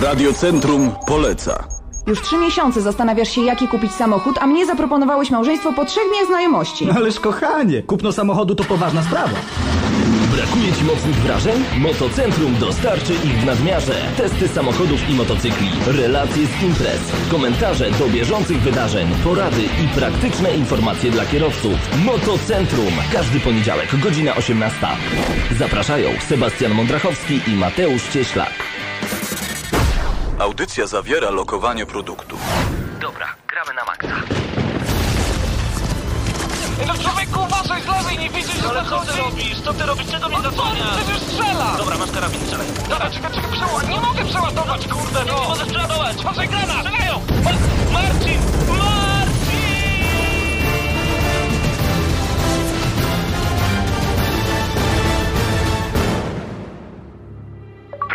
Radiocentrum poleca. Już trzy miesiące zastanawiasz się, jaki kupić samochód, a mnie zaproponowałeś małżeństwo po trzech dniach znajomości. Ależ kochanie, kupno samochodu to poważna sprawa. Brakuje Ci mocnych wrażeń? Motocentrum dostarczy ich w nadmiarze. Testy samochodów i motocykli, relacje z imprez, komentarze do bieżących wydarzeń, porady i praktyczne informacje dla kierowców. Motocentrum. Każdy poniedziałek, godzina 18. Zapraszają Sebastian Mądrachowski i Mateusz Cieślak. Audycja zawiera lokowanie produktu. Dobra, gramy na maksa. No człowieku, uważaj z lewej, nie widzisz, że Ale co zachodzi? ty robisz? Co ty robisz? Czego mnie No co, zasłaniasz? przecież strzela! Dobra, masz karabin, strzelaj. Dobra, czekaj, czekaj, przeładować, nie mogę przeładować, kurde, Nie, no! nie możesz przeładować. Może granat! Strzelają! Ma! Marcin!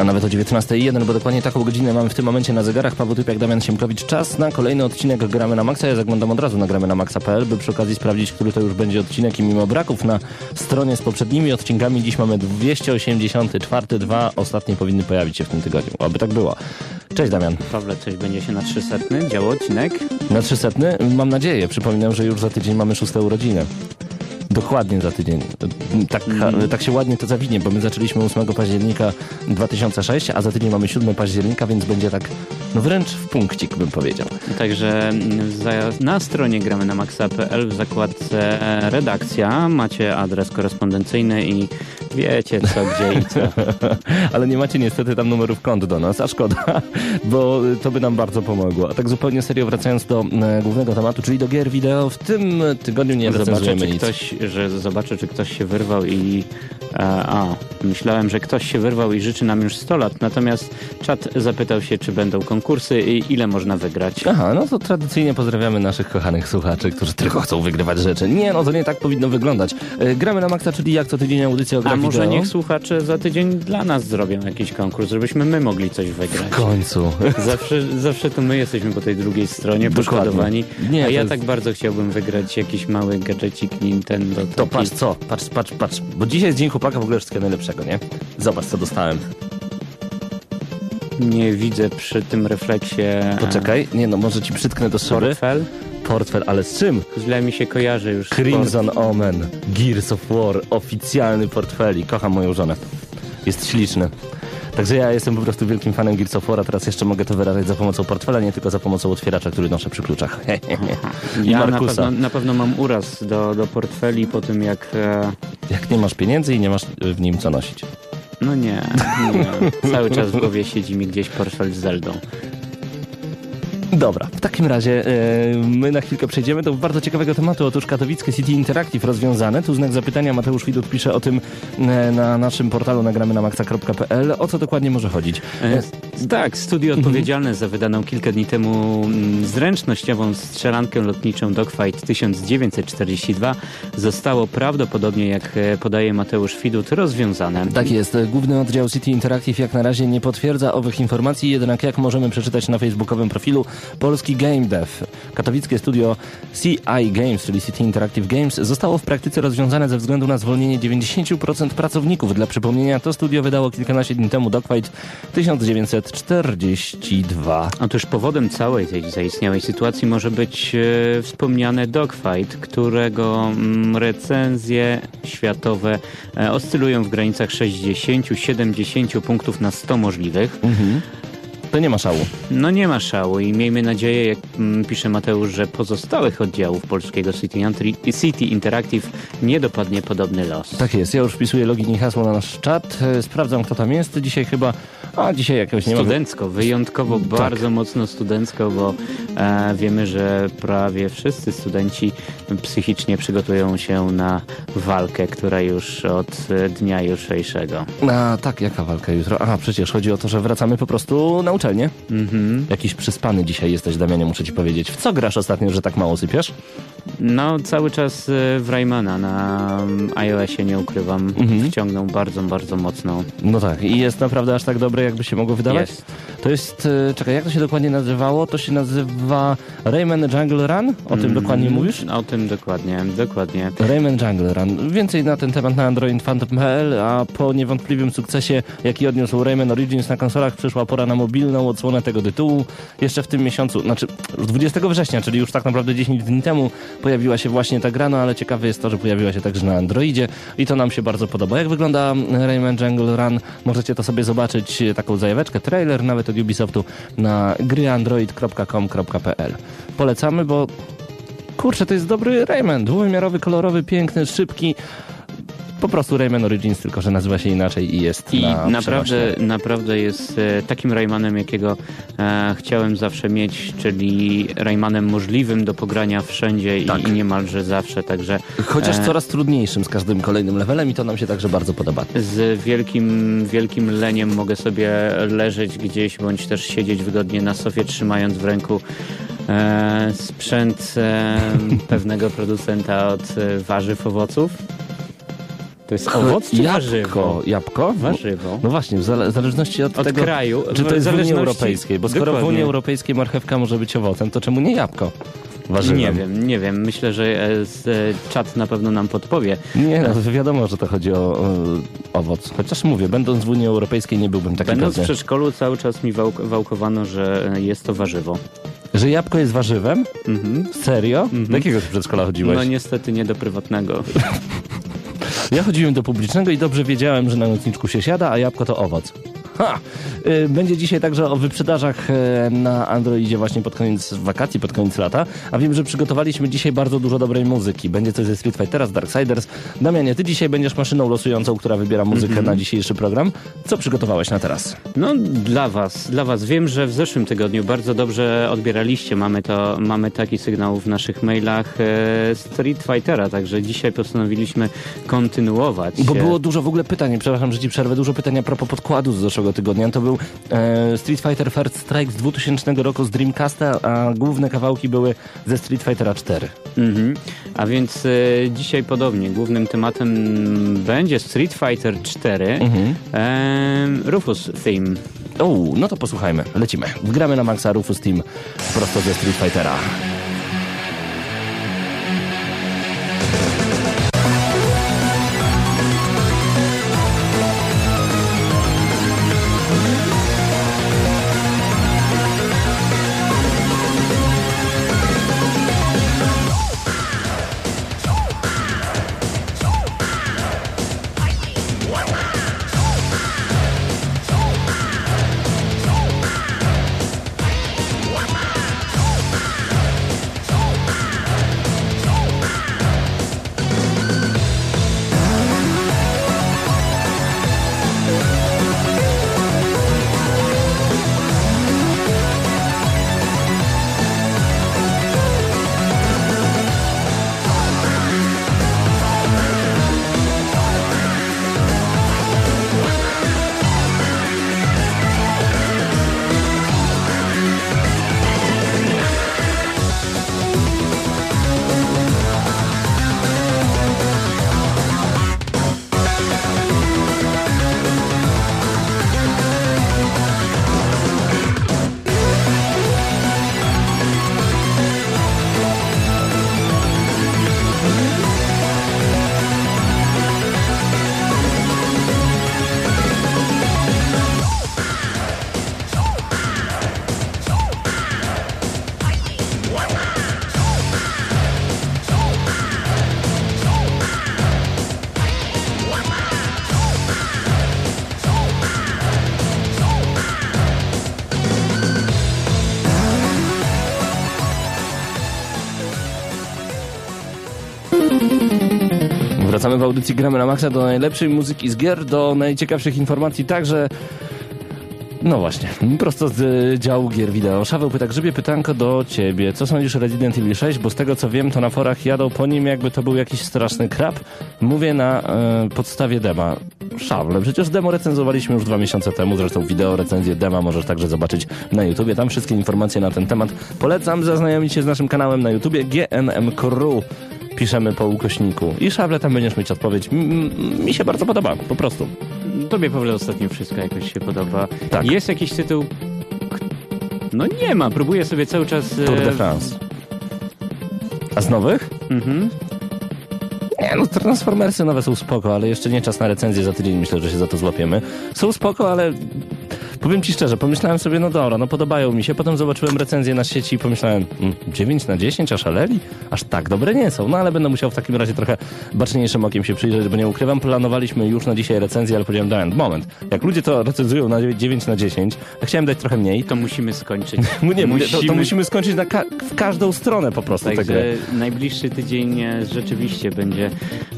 A nawet o 19.01, bo dokładnie taką godzinę mamy w tym momencie na zegarach. Paweł Typiak, Damian Siemkowicz. Czas na kolejny odcinek Gramy na Maxa. Ja zaglądam od razu na gramy na maxa.pl, by przy okazji sprawdzić, który to już będzie odcinek i mimo braków na stronie z poprzednimi odcinkami dziś mamy 284, dwa ostatnie powinny pojawić się w tym tygodniu. Aby tak było. Cześć Damian. Pawle, coś będzie się na 300 działo odcinek? Na 300 mam nadzieję. Przypominam, że już za tydzień mamy szóste urodziny. Dokładnie za tydzień. Tak, tak się ładnie to zawinie, bo my zaczęliśmy 8 października 2006, a za tydzień mamy 7 października, więc będzie tak no wręcz w punkcik bym powiedział. Także mm, na stronie gramy na maxa.pl w zakładce redakcja macie adres korespondencyjny i wiecie co, gdzie i co. Ale nie macie niestety tam numerów kont do nas, a szkoda, bo to by nam bardzo pomogło. A tak zupełnie serio wracając do e, głównego tematu, czyli do gier wideo, w tym tygodniu nie Zobaczę recenzujemy czy, nic. ktoś, że zobaczę, czy ktoś się wyrwał i... A, myślałem, że ktoś się wyrwał i życzy nam już 100 lat, natomiast czat zapytał się, czy będą konkursy i ile można wygrać. Aha, no to tradycyjnie pozdrawiamy naszych kochanych słuchaczy, którzy tylko chcą wygrywać rzeczy. Nie, no to nie tak powinno wyglądać. E, Gramy na maksa, czyli jak co tydzień audycja o A może niech słuchacze za tydzień dla nas zrobią jakiś konkurs, żebyśmy my mogli coś wygrać. W końcu. Zawsze, zawsze to my jesteśmy po tej drugiej stronie Dokładnie. poszkodowani. Nie, a ja jest- tak bardzo chciałbym wygrać jakiś mały gadżecik Nintendo. To patrz co, patrz, patrz, patrz, bo dzisiaj jest dzień chłopaka w ogóle wszystkiego najlepszego, nie? Zobacz co dostałem. Nie widzę przy tym refleksie. Poczekaj, nie no, może ci przytknę do szyby. Portfel. Portfel, ale z czym? Źle mi się kojarzy już. Crimson Omen, Gears of War, oficjalny portfeli. Kocham moją żonę. Jest śliczny. Także ja jestem po prostu wielkim fanem Gears of War, teraz jeszcze mogę to wyrażać za pomocą portfela, nie tylko za pomocą otwieracza, który noszę przy kluczach. I Ja na Markusa. pewno, na pewno mam uraz do, do portfeli po tym jak... E, Jak nie masz pieniędzy i nie masz w nim co nosić. no nie, nie. Cały czas w głowie siedzi mi gdzieś portfel z Zeldą. Dobra, w takim razie e, my na chwilkę przejdziemy do bardzo ciekawego tematu. Otóż katowickie City Interactive rozwiązane. Tu znak zapytania. Mateusz Widut pisze o tym e, na naszym portalu nagramy na maxa.pl. O co dokładnie może chodzić? E, Tak, studio odpowiedzialne za wydaną kilka dni temu mm, zręcznościową strzelankę lotniczą Dogfight 1942 zostało prawdopodobnie, jak e, podaje Mateusz Widut, rozwiązane. Tak jest. Główny oddział City Interactive jak na razie nie potwierdza owych informacji, jednak jak możemy przeczytać na facebookowym profilu Polski Game Dev. Katowickie studio CI Games, czyli City Interactive Games, zostało w praktyce rozwiązane ze względu na zwolnienie 90% pracowników. Dla przypomnienia, to studio wydało kilkanaście dni temu Dogfight 1942. Otóż powodem całej tej zaistniałej sytuacji może być e, wspomniane Dogfight, którego mm, recenzje światowe e, oscylują w granicach 60-70 punktów na 100 możliwych. To nie ma szału. No nie ma szału i miejmy nadzieję, jak mm, pisze Mateusz, że pozostałych oddziałów polskiego City, City Interactive nie dopadnie podobny los. Tak jest. Ja już wpisuję login i hasło na nasz czat. E, Sprawdzam, kto tam jest. Dzisiaj chyba... A, dzisiaj jakiegoś nie ma. Studencko, wyjątkowo Tak. bardzo mocno studencko, bo e, wiemy, że prawie wszyscy studenci psychicznie przygotują się na walkę, która już od e, dnia jutrzejszego. A, tak, jaka walka jutro? A, przecież chodzi o to, że wracamy po prostu na uczelnię. Mhm. Jakiś przyspany dzisiaj jesteś, Damianie, muszę ci powiedzieć. W co grasz ostatnio, że tak mało sypiasz? No, cały czas e, w Raymana na mm, iOSie, nie ukrywam, Mhm. wciągnął bardzo, bardzo mocno. No tak, i jest naprawdę aż tak dobre, jakby się mogło wydawać? Jest. To jest, e, czekaj, jak to się dokładnie nazywało? To się nazywa Rayman Jungle Run? O tym Mm, dokładnie mówisz? O tym dokładnie, dokładnie. Rayman Jungle Run. Więcej na ten temat na androidphantom.pl, a po niewątpliwym sukcesie, jaki odniósł Rayman Origins na konsolach, przyszła pora na mobilną odsłonę tego tytułu. Jeszcze w tym miesiącu, znaczy już 20 września, czyli już tak naprawdę 10 dni temu pojawiła się właśnie ta gra, no ale ciekawe jest to, że pojawiła się także na Androidzie i to nam się bardzo podoba. Jak wygląda Rayman Jungle Run? Możecie to sobie zobaczyć, taką zajaweczkę, trailer nawet od Ubisoftu na gryandroid.com.pl. Polecamy, bo Kurczę, to jest dobry Rayman. Dwuwymiarowy, kolorowy, piękny, szybki. Po prostu Rayman Origins, tylko że nazywa się inaczej i jest I na naprawdę, naprawdę jest e, takim Raymanem, jakiego e, chciałem zawsze mieć, czyli Raymanem możliwym do pogrania wszędzie i, Tak. i niemalże zawsze, także Chociaż e, coraz trudniejszym z każdym kolejnym levelem i to nam się także bardzo podoba. z wielkim, wielkim leniem mogę sobie leżeć gdzieś, bądź też siedzieć wygodnie na sofie, trzymając w ręku e, sprzęt e, pewnego producenta od e, warzyw, owoców. To jest owoc czy warzywo? Jabłko. Jabłko? Warzywo. No właśnie, w zale- w zależności od, Od tego, kraju, czy to jest w Unii Europejskiej. Bo skoro w. Unii Europejskiej marchewka może być owocem, to czemu nie jabłko? Warzywem. Nie wiem, nie wiem. Myślę, że e, e, czat na pewno nam podpowie. Nie, no, wiadomo, że to chodzi o, e, owoc. Chociaż mówię, będąc w Unii Europejskiej nie byłbym taki Będąc w przedszkolu cały czas mi wałk- wałkowano, że e, jest to warzywo. Że jabłko jest warzywem? Mhm. Serio? Do jakiego przedszkola chodziłeś? No niestety nie do prywatnego. Ja chodziłem do publicznego i dobrze wiedziałem, że na nocniczku się siada, a jabłko to owoc. Ha! Y, Będzie dzisiaj także o wyprzedażach e, na Androidzie właśnie pod koniec wakacji, pod koniec lata. A wiem, że przygotowaliśmy dzisiaj bardzo dużo dobrej muzyki. Będzie coś ze Street Fightera, z Darksiders. Damianie, ty dzisiaj będziesz maszyną losującą, która wybiera muzykę na dzisiejszy program. Co przygotowałeś na teraz? No dla was, dla was. Wiem, że w zeszłym tygodniu bardzo dobrze odbieraliście. Mamy to, mamy taki sygnał w naszych mailach e, Street Fightera, także dzisiaj postanowiliśmy kontynuować. Bo e, było dużo w ogóle pytań, przepraszam, że ci przerwę, dużo pytań a propos podkładu z zeszłego tygodnia. To był e, Street Fighter First Strike z 2000 roku z Dreamcasta, a główne kawałki były ze Street Fightera 4. Mhm. A więc e, dzisiaj podobnie. Głównym tematem będzie Street Fighter 4 Mhm. e, Rufus Theme. O, no to posłuchajmy. Lecimy. Wgramy na Maxa Rufus Team prosto ze Street Fightera. Wracamy w audycji Gramy na Maxa do najlepszej muzyki z gier, do najciekawszych informacji także... No właśnie, prosto z działu gier wideo. Szaweł pyta, Grzybie, pytanko do ciebie. Co sądzisz o Resident Evil 6? Bo z tego co wiem, to na forach jadą po nim jakby to był jakiś straszny krab. Mówię na y, podstawie dema. Szawle. Przecież demo recenzowaliśmy już dwa miesiące temu, zresztą wideo recenzję dema możesz także zobaczyć na YouTubie. Tam wszystkie informacje na ten temat polecam zaznajomić się z naszym kanałem na YouTubie GNM Crew. Piszemy po ukośniku. I Szawle, tam będziesz mieć odpowiedź. M- mi się bardzo podoba, po prostu. Tobie, Pawle, ostatnio wszystko jakoś się podoba. Tak. Jest jakiś tytuł... No nie ma, próbuję sobie cały czas... e, Tour de France. A z nowych? Mhm. Nie, no Transformersy nowe są spoko, ale jeszcze nie czas na recenzję za tydzień, myślę, że się za to złapiemy. Są spoko, ale Powiem ci szczerze, pomyślałem sobie, no dobra, no podobają mi się. Potem zobaczyłem recenzję na sieci i pomyślałem, mm, 9 na 10, aż aleli? Aż tak dobre nie są. No ale będę musiał w takim razie trochę baczniejszym okiem się przyjrzeć, bo nie ukrywam, planowaliśmy już na dzisiaj recenzję, ale powiedziałem, dałem moment. Jak ludzie to recenzują na 9 na 10, a chciałem dać trochę mniej. To musimy skończyć. No nie, musimy... To, to, musimy skończyć na ka w każdą stronę po prostu. Także najbliższy tydzień e, rzeczywiście będzie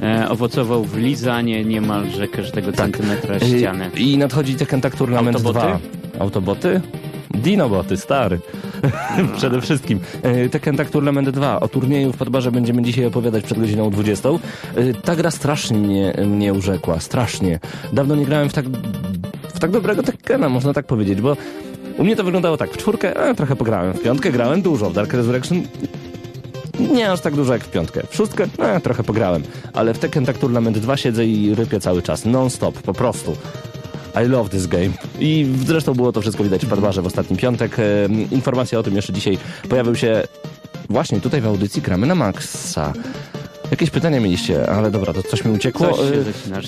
e, owocował w lizanie niemalże każdego tak. centymetra ściany. I nadchodzi dekantaktur na 2. Autoboty? Dinoboty, stary. No. Przede wszystkim. E, Tekken Tournament 2. O turnieju w Podbarze będziemy dzisiaj opowiadać przed godziną 20. E, ta gra strasznie mnie, mnie urzekła. Strasznie. Dawno nie grałem w tak, w tak dobrego Tekkena, można tak powiedzieć, bo u mnie to wyglądało tak. W czwórkę e, trochę pograłem, w piątkę grałem dużo, w Dark Resurrection nie aż tak dużo jak w piątkę. W szóstkę e, trochę pograłem, ale w Tekken Tag Tournament 2 siedzę i rypię cały czas, non-stop, po prostu. I love this game. I zresztą było to wszystko widać w Padbarze w ostatni piątek. Informacja o tym jeszcze dzisiaj pojawił się właśnie tutaj w audycji Gramy na Maxa. Jakieś pytania mieliście, ale dobra, to coś mi uciekło. Coś się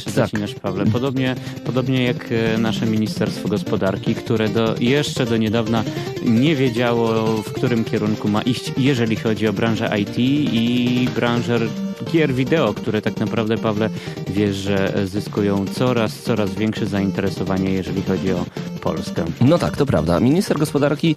E, zacinasz, tak. Pawle. Podobnie, podobnie jak e, nasze Ministerstwo Gospodarki, które do, jeszcze do niedawna nie wiedziało, w którym kierunku ma iść, jeżeli chodzi o branżę IT i branżę gier wideo, które tak naprawdę, Pawle, wiesz, że zyskują coraz, coraz większe zainteresowanie, jeżeli chodzi o Polskę. No tak, to prawda. Minister gospodarki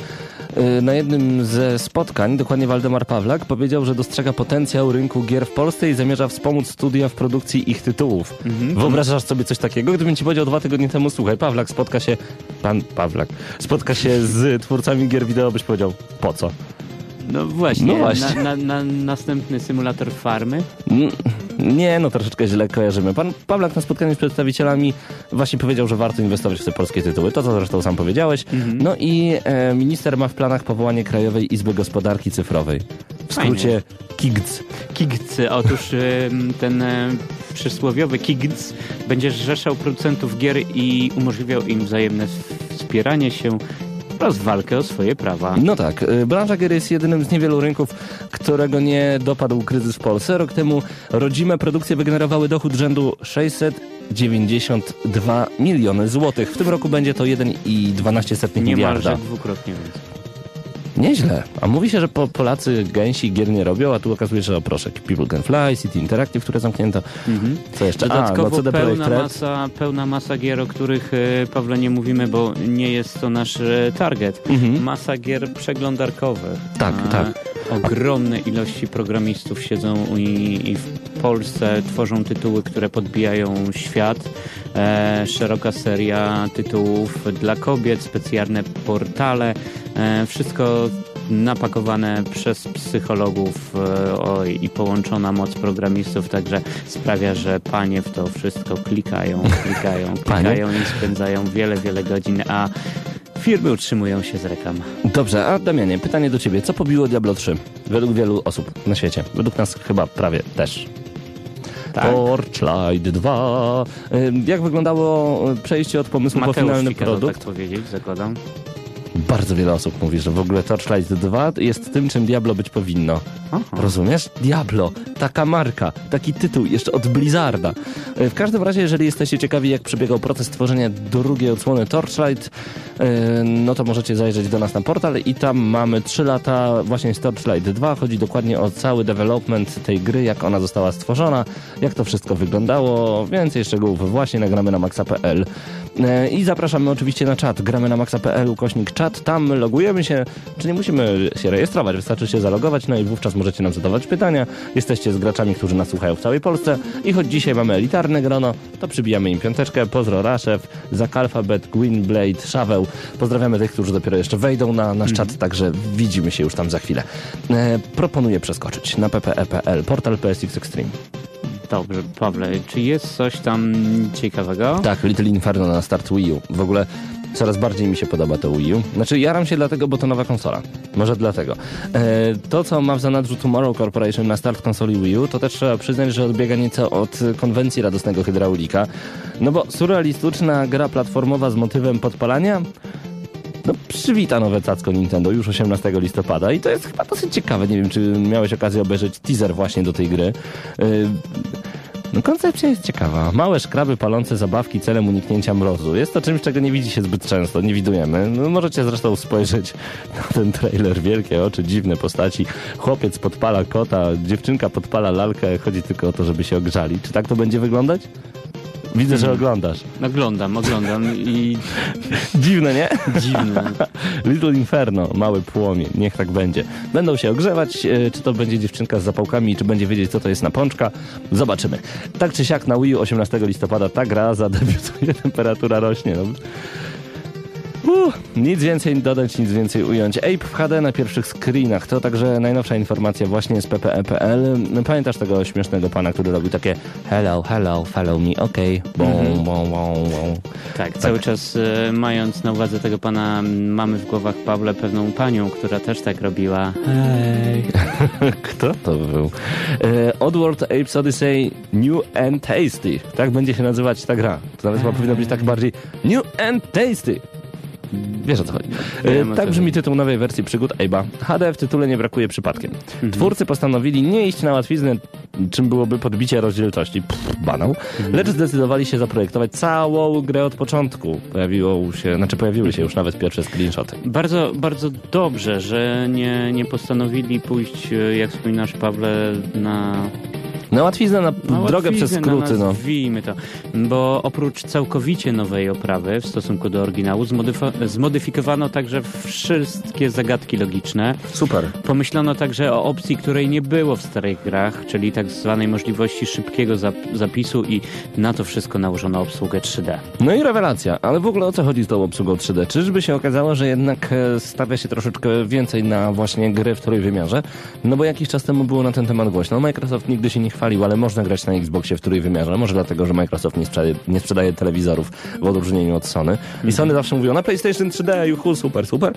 y, na jednym ze spotkań, dokładnie Waldemar Pawlak, powiedział, że dostrzega potencjał rynku gier w Polsce i zamierza wspomóc studia w produkcji ich tytułów. Wyobrażasz sobie coś takiego? Gdybym ci powiedział dwa tygodnie temu, słuchaj, Pawlak spotka się, pan Pawlak, spotka się z twórcami gier wideo, byś powiedział, po co? No właśnie, No właśnie. Na, na, na, następny symulator farmy. Mm, Nie, no troszeczkę źle kojarzymy. Pan Pawlak na spotkaniu z przedstawicielami właśnie powiedział, że warto inwestować w te polskie tytuły. To, co zresztą sam powiedziałeś. No i e, minister ma w planach powołanie Krajowej Izby Gospodarki Cyfrowej. W skrócie KIGC. KIGC. Otóż ten e, przysłowiowy KIGC będzie zrzeszał producentów gier i umożliwiał im wzajemne wspieranie się oraz walkę o swoje prawa. No tak, y, branża gier jest jedynym z niewielu rynków, którego nie dopadł kryzys w Polsce. Rok temu rodzime produkcje wygenerowały dochód rzędu 692 miliony złotych. W tym roku będzie to 1,12 miliarda. Niemalże dwukrotnie więcej. Nieźle. A mówi się, że po, Polacy gęsi gier nie robią, a tu okazuje się, że o proszę, People Can Fly, City Interactive, które zamknięto. Co jeszcze? A, no Dodatkowo CD pełna, masa, pełna masa gier, o których e, Pawle nie mówimy, bo nie jest to nasz e, target. Masa gier przeglądarkowych. Mhm. Tak, A, tak. Ogromne ilości programistów siedzą i, i w Polsce tworzą tytuły, które podbijają świat. E, szeroka seria tytułów dla kobiet, specjalne portale. E, wszystko napakowane przez psychologów e, oj, i połączona moc programistów także sprawia, że panie w to wszystko klikają, klikają, klikają i spędzają wiele, wiele godzin, a firmy utrzymują się z reklam. Dobrze, a Damianie, pytanie do ciebie. Co pobiło Diablo 3? Według wielu osób na świecie. Według nas chyba prawie też. Tak. Torchlight 2. Ym, Jak wyglądało y, przejście od pomysłu po Mateusz finalny Fika, to produkt? tak powiedzieć, zakładam. Bardzo wiele osób mówi, że w ogóle Torchlight 2 jest tym, czym Diablo być powinno. Aha. Rozumiesz? Diablo, taka marka, taki tytuł jeszcze od Blizzarda. E, W każdym razie, jeżeli jesteście ciekawi, jak przebiegał proces tworzenia drugiej odsłony Torchlight, e, no to możecie zajrzeć do nas na portal i tam mamy 3 lata właśnie z Torchlight 2. Chodzi dokładnie o cały development tej gry, jak ona została stworzona, jak to wszystko wyglądało. Więcej szczegółów właśnie nagramy na maxa.pl. E, I zapraszamy oczywiście na czat. Gramy na maxa.pl, ukośnik czat. Tam logujemy się, czy nie musimy się rejestrować, wystarczy się zalogować, no i wówczas możecie nam zadawać pytania. Jesteście z graczami, którzy nas słuchają w całej Polsce i choć dzisiaj mamy elitarne grono, to przybijamy im piąteczkę. Pozdro Raszew, Zak Alphabet, Gwynblade, Szaweł. Pozdrawiamy tych, którzy dopiero jeszcze wejdą na nasz czat, także widzimy się już tam za chwilę. E, proponuję przeskoczyć na ppe.pl, portal PSX Extreme. Dobrze, Pawle, czy jest coś tam ciekawego? Tak, Little Inferno na start Wii U. W ogóle coraz bardziej mi się podoba to Wii U. Znaczy, jaram się dlatego, bo to nowa konsola. Może dlatego. E, to, co ma w zanadrzu Tomorrow Corporation na start konsoli Wii U, to też trzeba przyznać, że odbiega nieco od konwencji radosnego hydraulika. No bo surrealistyczna gra platformowa z motywem podpalania no, przywita nowe cacko Nintendo już 18 listopada i to jest chyba dosyć ciekawe. Nie wiem, czy miałeś okazję obejrzeć teaser właśnie do tej gry. Yy, no, koncepcja jest ciekawa. Małe szkraby palące zabawki celem uniknięcia mrozu. Jest to czymś, czego nie widzi się zbyt często, nie widujemy. No, możecie zresztą spojrzeć na ten trailer. Wielkie oczy, dziwne postaci. Chłopiec podpala kota, dziewczynka podpala lalkę. Chodzi tylko o to, żeby się ogrzali. Czy tak to będzie wyglądać? Widzę, że oglądasz. Oglądam, oglądam i Dziwne, nie? dziwne. Little Inferno, mały płomień, niech tak będzie. Będą się ogrzewać, e, czy to będzie dziewczynka z zapałkami, czy będzie wiedzieć, co to jest napączka. Zobaczymy. Tak czy siak na Wii U 18 listopada ta gra zadebiutuje, temperatura rośnie. No. Uh, nic więcej dodać, nic więcej ująć. Ape w HD na pierwszych screenach. To także najnowsza informacja właśnie z PPE.pl. Pamiętasz tego śmiesznego pana, który robił takie hello, hello, follow me, okay. bom, bom, bom, bom. Tak, cały czas e, mając na uwadze tego pana, mamy w głowach Pawle pewną panią, która też tak robiła. Hej. Kto to był? E, Oddworld Apes Odyssey New and Tasty. Tak będzie się nazywać ta gra. To nawet chyba powinno być tak bardziej New and Tasty. Wiesz o co chodzi. Wiem, co tak brzmi tytuł nowej wersji przygód Abe'a. HD w tytule nie brakuje przypadkiem. Mhm. Twórcy postanowili nie iść na łatwiznę, czym byłoby podbicie rozdzielczości. Pff, banał. Mhm. Lecz zdecydowali się zaprojektować całą grę od początku. Pojawiło się, znaczy pojawiły się już nawet pierwsze screenshoty. Bardzo, bardzo dobrze, że nie, nie postanowili pójść, jak wspominasz Pawle, na Na łatwiznę, na, na drogę przez skróty, no. nazwijmy to. Bo oprócz całkowicie nowej oprawy w stosunku do oryginału zmodyfikowano także wszystkie zagadki logiczne. Super. Pomyślano także o opcji, której nie było w starych grach, czyli tak zwanej możliwości szybkiego zap- zapisu i na to wszystko nałożono obsługę 3D. No i rewelacja, ale w ogóle o co chodzi z tą obsługą 3D? Czyżby się okazało, że jednak e, stawia się troszeczkę więcej na właśnie gry w trójwymiarze? No bo jakiś czas temu było na ten temat głośno. Microsoft nigdy się nie chwalił, ale można grać na Xboxie w trójwymiarze. Może dlatego, że Microsoft nie sprzedaje, nie sprzedaje telewizorów w odróżnieniu od Sony. I Sony zawsze mówiło na PlayStation 3D, juhu, super, super.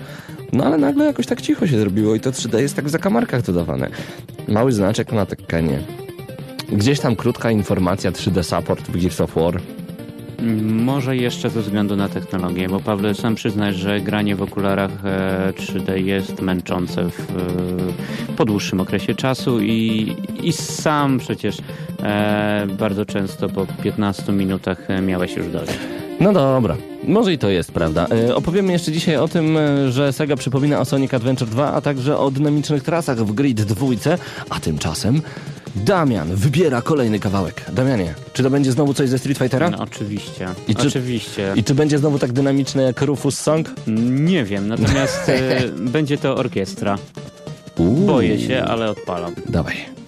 No ale nagle jakoś tak cicho się zrobiło i to 3D jest tak w zakamarkach dodawane. Mały znaczek na Tekkenie. Gdzieś tam krótka informacja 3D support w Gears of War. Może jeszcze ze względu na technologię, bo Pawle, sam przyznasz, że granie w okularach e, 3D jest męczące w, e, po dłuższym okresie czasu i, i sam przecież e, bardzo często po 15 minutach e, miałeś już dość. No dobra, może i to jest prawda. E, opowiemy jeszcze dzisiaj o tym, e, że Sega przypomina o Sonic Adventure 2, a także o dynamicznych trasach w Grid 2, a tymczasem Damian wybiera kolejny kawałek. Damianie, czy to będzie znowu coś ze Street Fightera? No, oczywiście, I czy- oczywiście. I czy będzie znowu tak dynamiczne jak Rufus Song? Nie wiem, natomiast e, będzie to orkiestra. Uuu. Boję się, ale odpalam. Dawaj.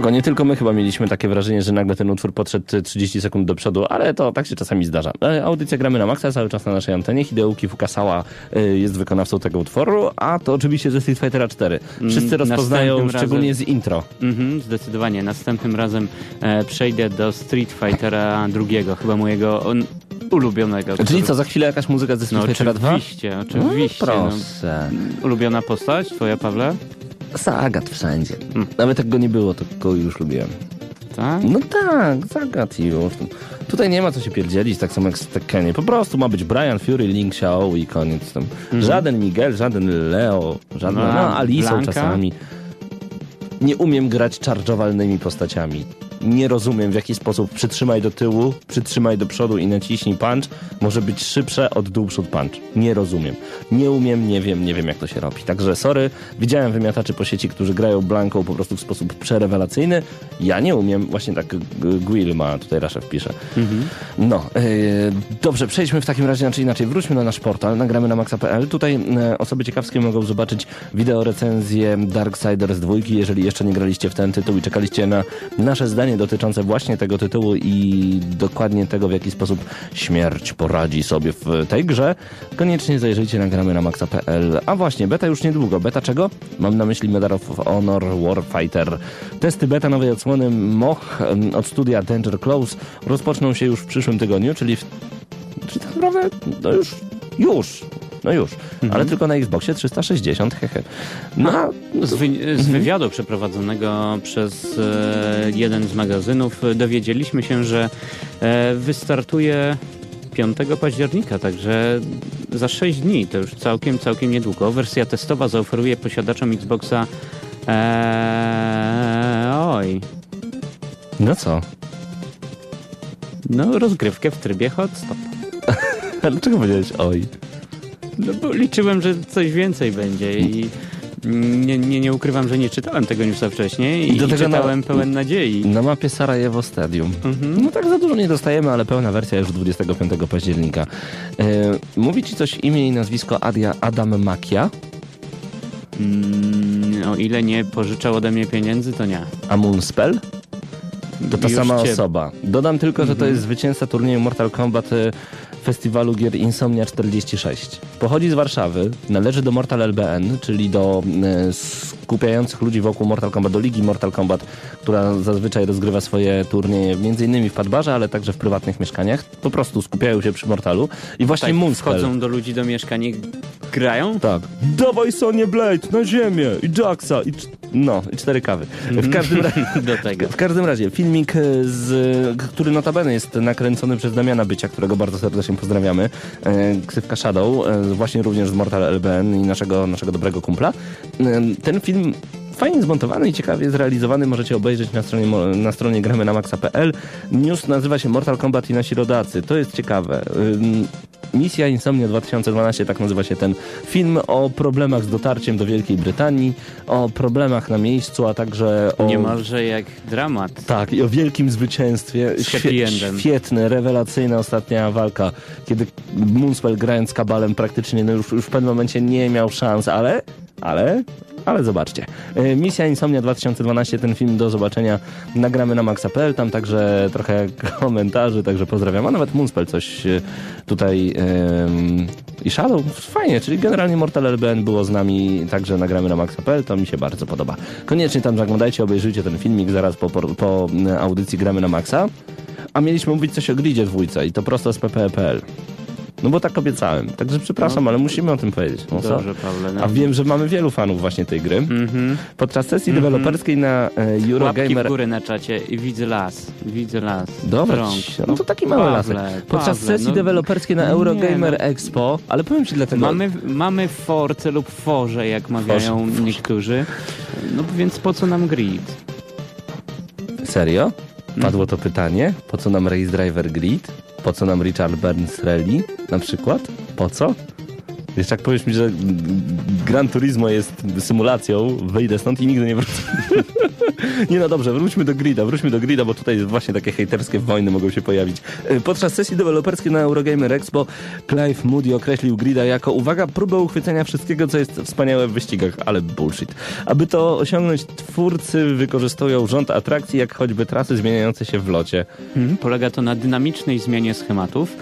Spoko, nie tylko my chyba mieliśmy takie wrażenie, że nagle ten utwór podszedł 30 sekund do przodu, ale to tak się czasami zdarza. E, Audycja gramy na maksa cały czas na naszej antenie. Hideuki Fukasawa e, jest wykonawcą tego utworu, a to oczywiście ze Street Fightera 4. Wszyscy Mm, rozpoznają, następnym szczególnie razem- z intro. Mhm, zdecydowanie. Następnym razem e, przejdę do Street Fightera drugiego, chyba mojego on, ulubionego. Czyli który- co, za chwilę jakaś muzyka ze Street No Fightera 2? oczywiście, oczywiście. No, no. proszę. Ulubiona postać twoja, Pawle? Zagat wszędzie. Nawet jak go nie było, to go już lubiłem. Tak? No tak, zagat już. Tutaj nie ma co się pierdzielić, tak samo jak z Tekkenie. Po prostu ma być Brian Fury, Link Xiao i koniec tam. Żaden Miguel, żaden Leo, żaden, No, no, czasami. Nie umiem grać charge'owalnymi postaciami. Nie rozumiem w jaki sposób przytrzymaj do tyłu, przytrzymaj do przodu i naciśnij punch może być szybsze od dół przód punch. Nie rozumiem. Nie umiem, nie wiem, nie wiem jak to się robi. Także sorry, widziałem wymiataczy po sieci, którzy grają blanką po prostu w sposób przerewelacyjny. Ja nie umiem, właśnie tak G- Gwil ma, tutaj Raszew pisze. No, yy, dobrze, przejdźmy w takim razie, znaczy inaczej, wróćmy na nasz portal, nagramy na maxa.pl. Tutaj e, osoby ciekawskie mogą zobaczyć wideo recenzję Darksiders 2, jeżeli jeszcze nie graliście w ten tytuł i czekaliście na nasze zdanie dotyczące właśnie tego tytułu i dokładnie tego, w jaki sposób śmierć poradzi sobie w tej grze, koniecznie zajrzyjcie na gramy na maxa.pl. A właśnie, beta już niedługo. Beta czego? Mam na myśli Medal of Honor Warfighter. Testy beta nowej odsłony em, od studia Danger Close rozpoczną się już w przyszłym tygodniu, czyli w czy tak naprawdę, no już, już, no już, ale tylko na Xboxie 360, hehe. No, a- Z, wy, z wywiadu przeprowadzonego przez e, jeden z magazynów e, dowiedzieliśmy się, że e, wystartuje 5 października, także za 6 dni, to już całkiem, całkiem niedługo. Wersja testowa zaoferuje posiadaczom Xboxa e, oj, no co? no rozgrywkę w trybie hotstop. A dlaczego powiedziałeś oj? No bo liczyłem, że coś więcej będzie i nie, nie, nie ukrywam, że nie czytałem tego newsa wcześniej i, Do i tego na- czytałem pełen nadziei. Na mapie Sarajewo Stadium. No tak za dużo nie dostajemy, ale pełna wersja już 25 października. E, mówi ci coś imię i nazwisko Adia, Adam Makia? Mm, o ile nie pożyczał ode mnie pieniędzy, to nie. A Moonspell? To ta Już sama cię- osoba. Dodam tylko, że to jest zwycięzca turnieju Mortal Kombat e, Festiwalu Gier Insomnia 46. Pochodzi z Warszawy, należy do Mortal LBN, czyli do e, skupiających ludzi wokół Mortal Kombat, do Ligi Mortal Kombat, która zazwyczaj rozgrywa swoje turnieje m.in. w Padbarze, ale także w prywatnych mieszkaniach. Po prostu skupiają się przy Mortalu. I właśnie Tak, Moonspell. wchodzą do ludzi do mieszkań i grają? Tak. Dawaj Sonie Blade na ziemię i Jacksa i... No, i cztery kawy. W każdym razie... Do tego. W każdym razie, filmik, e, z, który notabene jest nakręcony przez Damiana Bycia, którego bardzo serdecznie pozdrawiamy, e, ksywka Shadow, e, właśnie również z Mortal LBN i naszego, naszego dobrego kumpla. E, ten film fajnie zmontowany i ciekawie zrealizowany możecie obejrzeć na stronie, na stronie gramy na maxa.pl. News nazywa się Mortal Kombat i nasi rodacy. To jest ciekawe. Misja Insomnia 2012, tak nazywa się ten film o problemach z dotarciem do Wielkiej Brytanii, o problemach na miejscu, a także o... Niemalże jak dramat. Tak, i o wielkim zwycięstwie. Endem. świetne, rewelacyjna ostatnia walka, kiedy Moonspell grając kabalem praktycznie no już, już w pewnym momencie nie miał szans, ale, ale, ale zobaczcie. E, Misja Insomnia 2012, ten film do zobaczenia nagramy na maxa.pl, tam także trochę komentarzy, także pozdrawiam, a nawet Moonspell coś e, tutaj em, i Shadow, fajnie, czyli generalnie Mortal LBN było z nami, także nagramy na maxa.pl, to mi się bardzo podoba. Koniecznie tam zaglądajcie, obejrzyjcie ten filmik zaraz po, po, po e, audycji gramy na maxa. A mieliśmy mówić coś o gridzie dwójce i to prosto z ppe.pl. No bo tak obiecałem. Także przepraszam, ale musimy o tym powiedzieć. No? Dobrze, Pawle. No. A wiem, że mamy wielu fanów właśnie tej gry. Mhm. Podczas sesji deweloperskiej na e, Łapki w Eurogamer... górę na czacie i widzę las. Widzę las. Dobra, no to taki mały lasek. Pawle, Podczas Pawle, sesji no, deweloperskiej na nie, Eurogamer no. Expo, ale powiem ci dlatego... Mamy, mamy Force lub Forze, jak mawiają Forze, niektórzy. No więc po co nam grid? Serio? Padło to pytanie. Po co nam Race Driver Grid? Po co nam Richard Burns Rally na przykład? Po co? Jeszcze jak powiesz mi, że Gran Turismo jest symulacją, wyjdę stąd i nigdy nie wrócę. nie no dobrze, wróćmy do grida, wróćmy do grida, bo tutaj właśnie takie hejterskie wojny mogą się pojawić. Y, Podczas sesji deweloperskiej na Eurogamer Expo Clive Moody określił grida jako, uwaga, próbę uchwycenia wszystkiego, co jest wspaniałe w wyścigach, ale bullshit. Aby to osiągnąć, twórcy wykorzystują rząd atrakcji, jak choćby trasy zmieniające się w locie. Mhm. Polega to na dynamicznej zmianie schematów,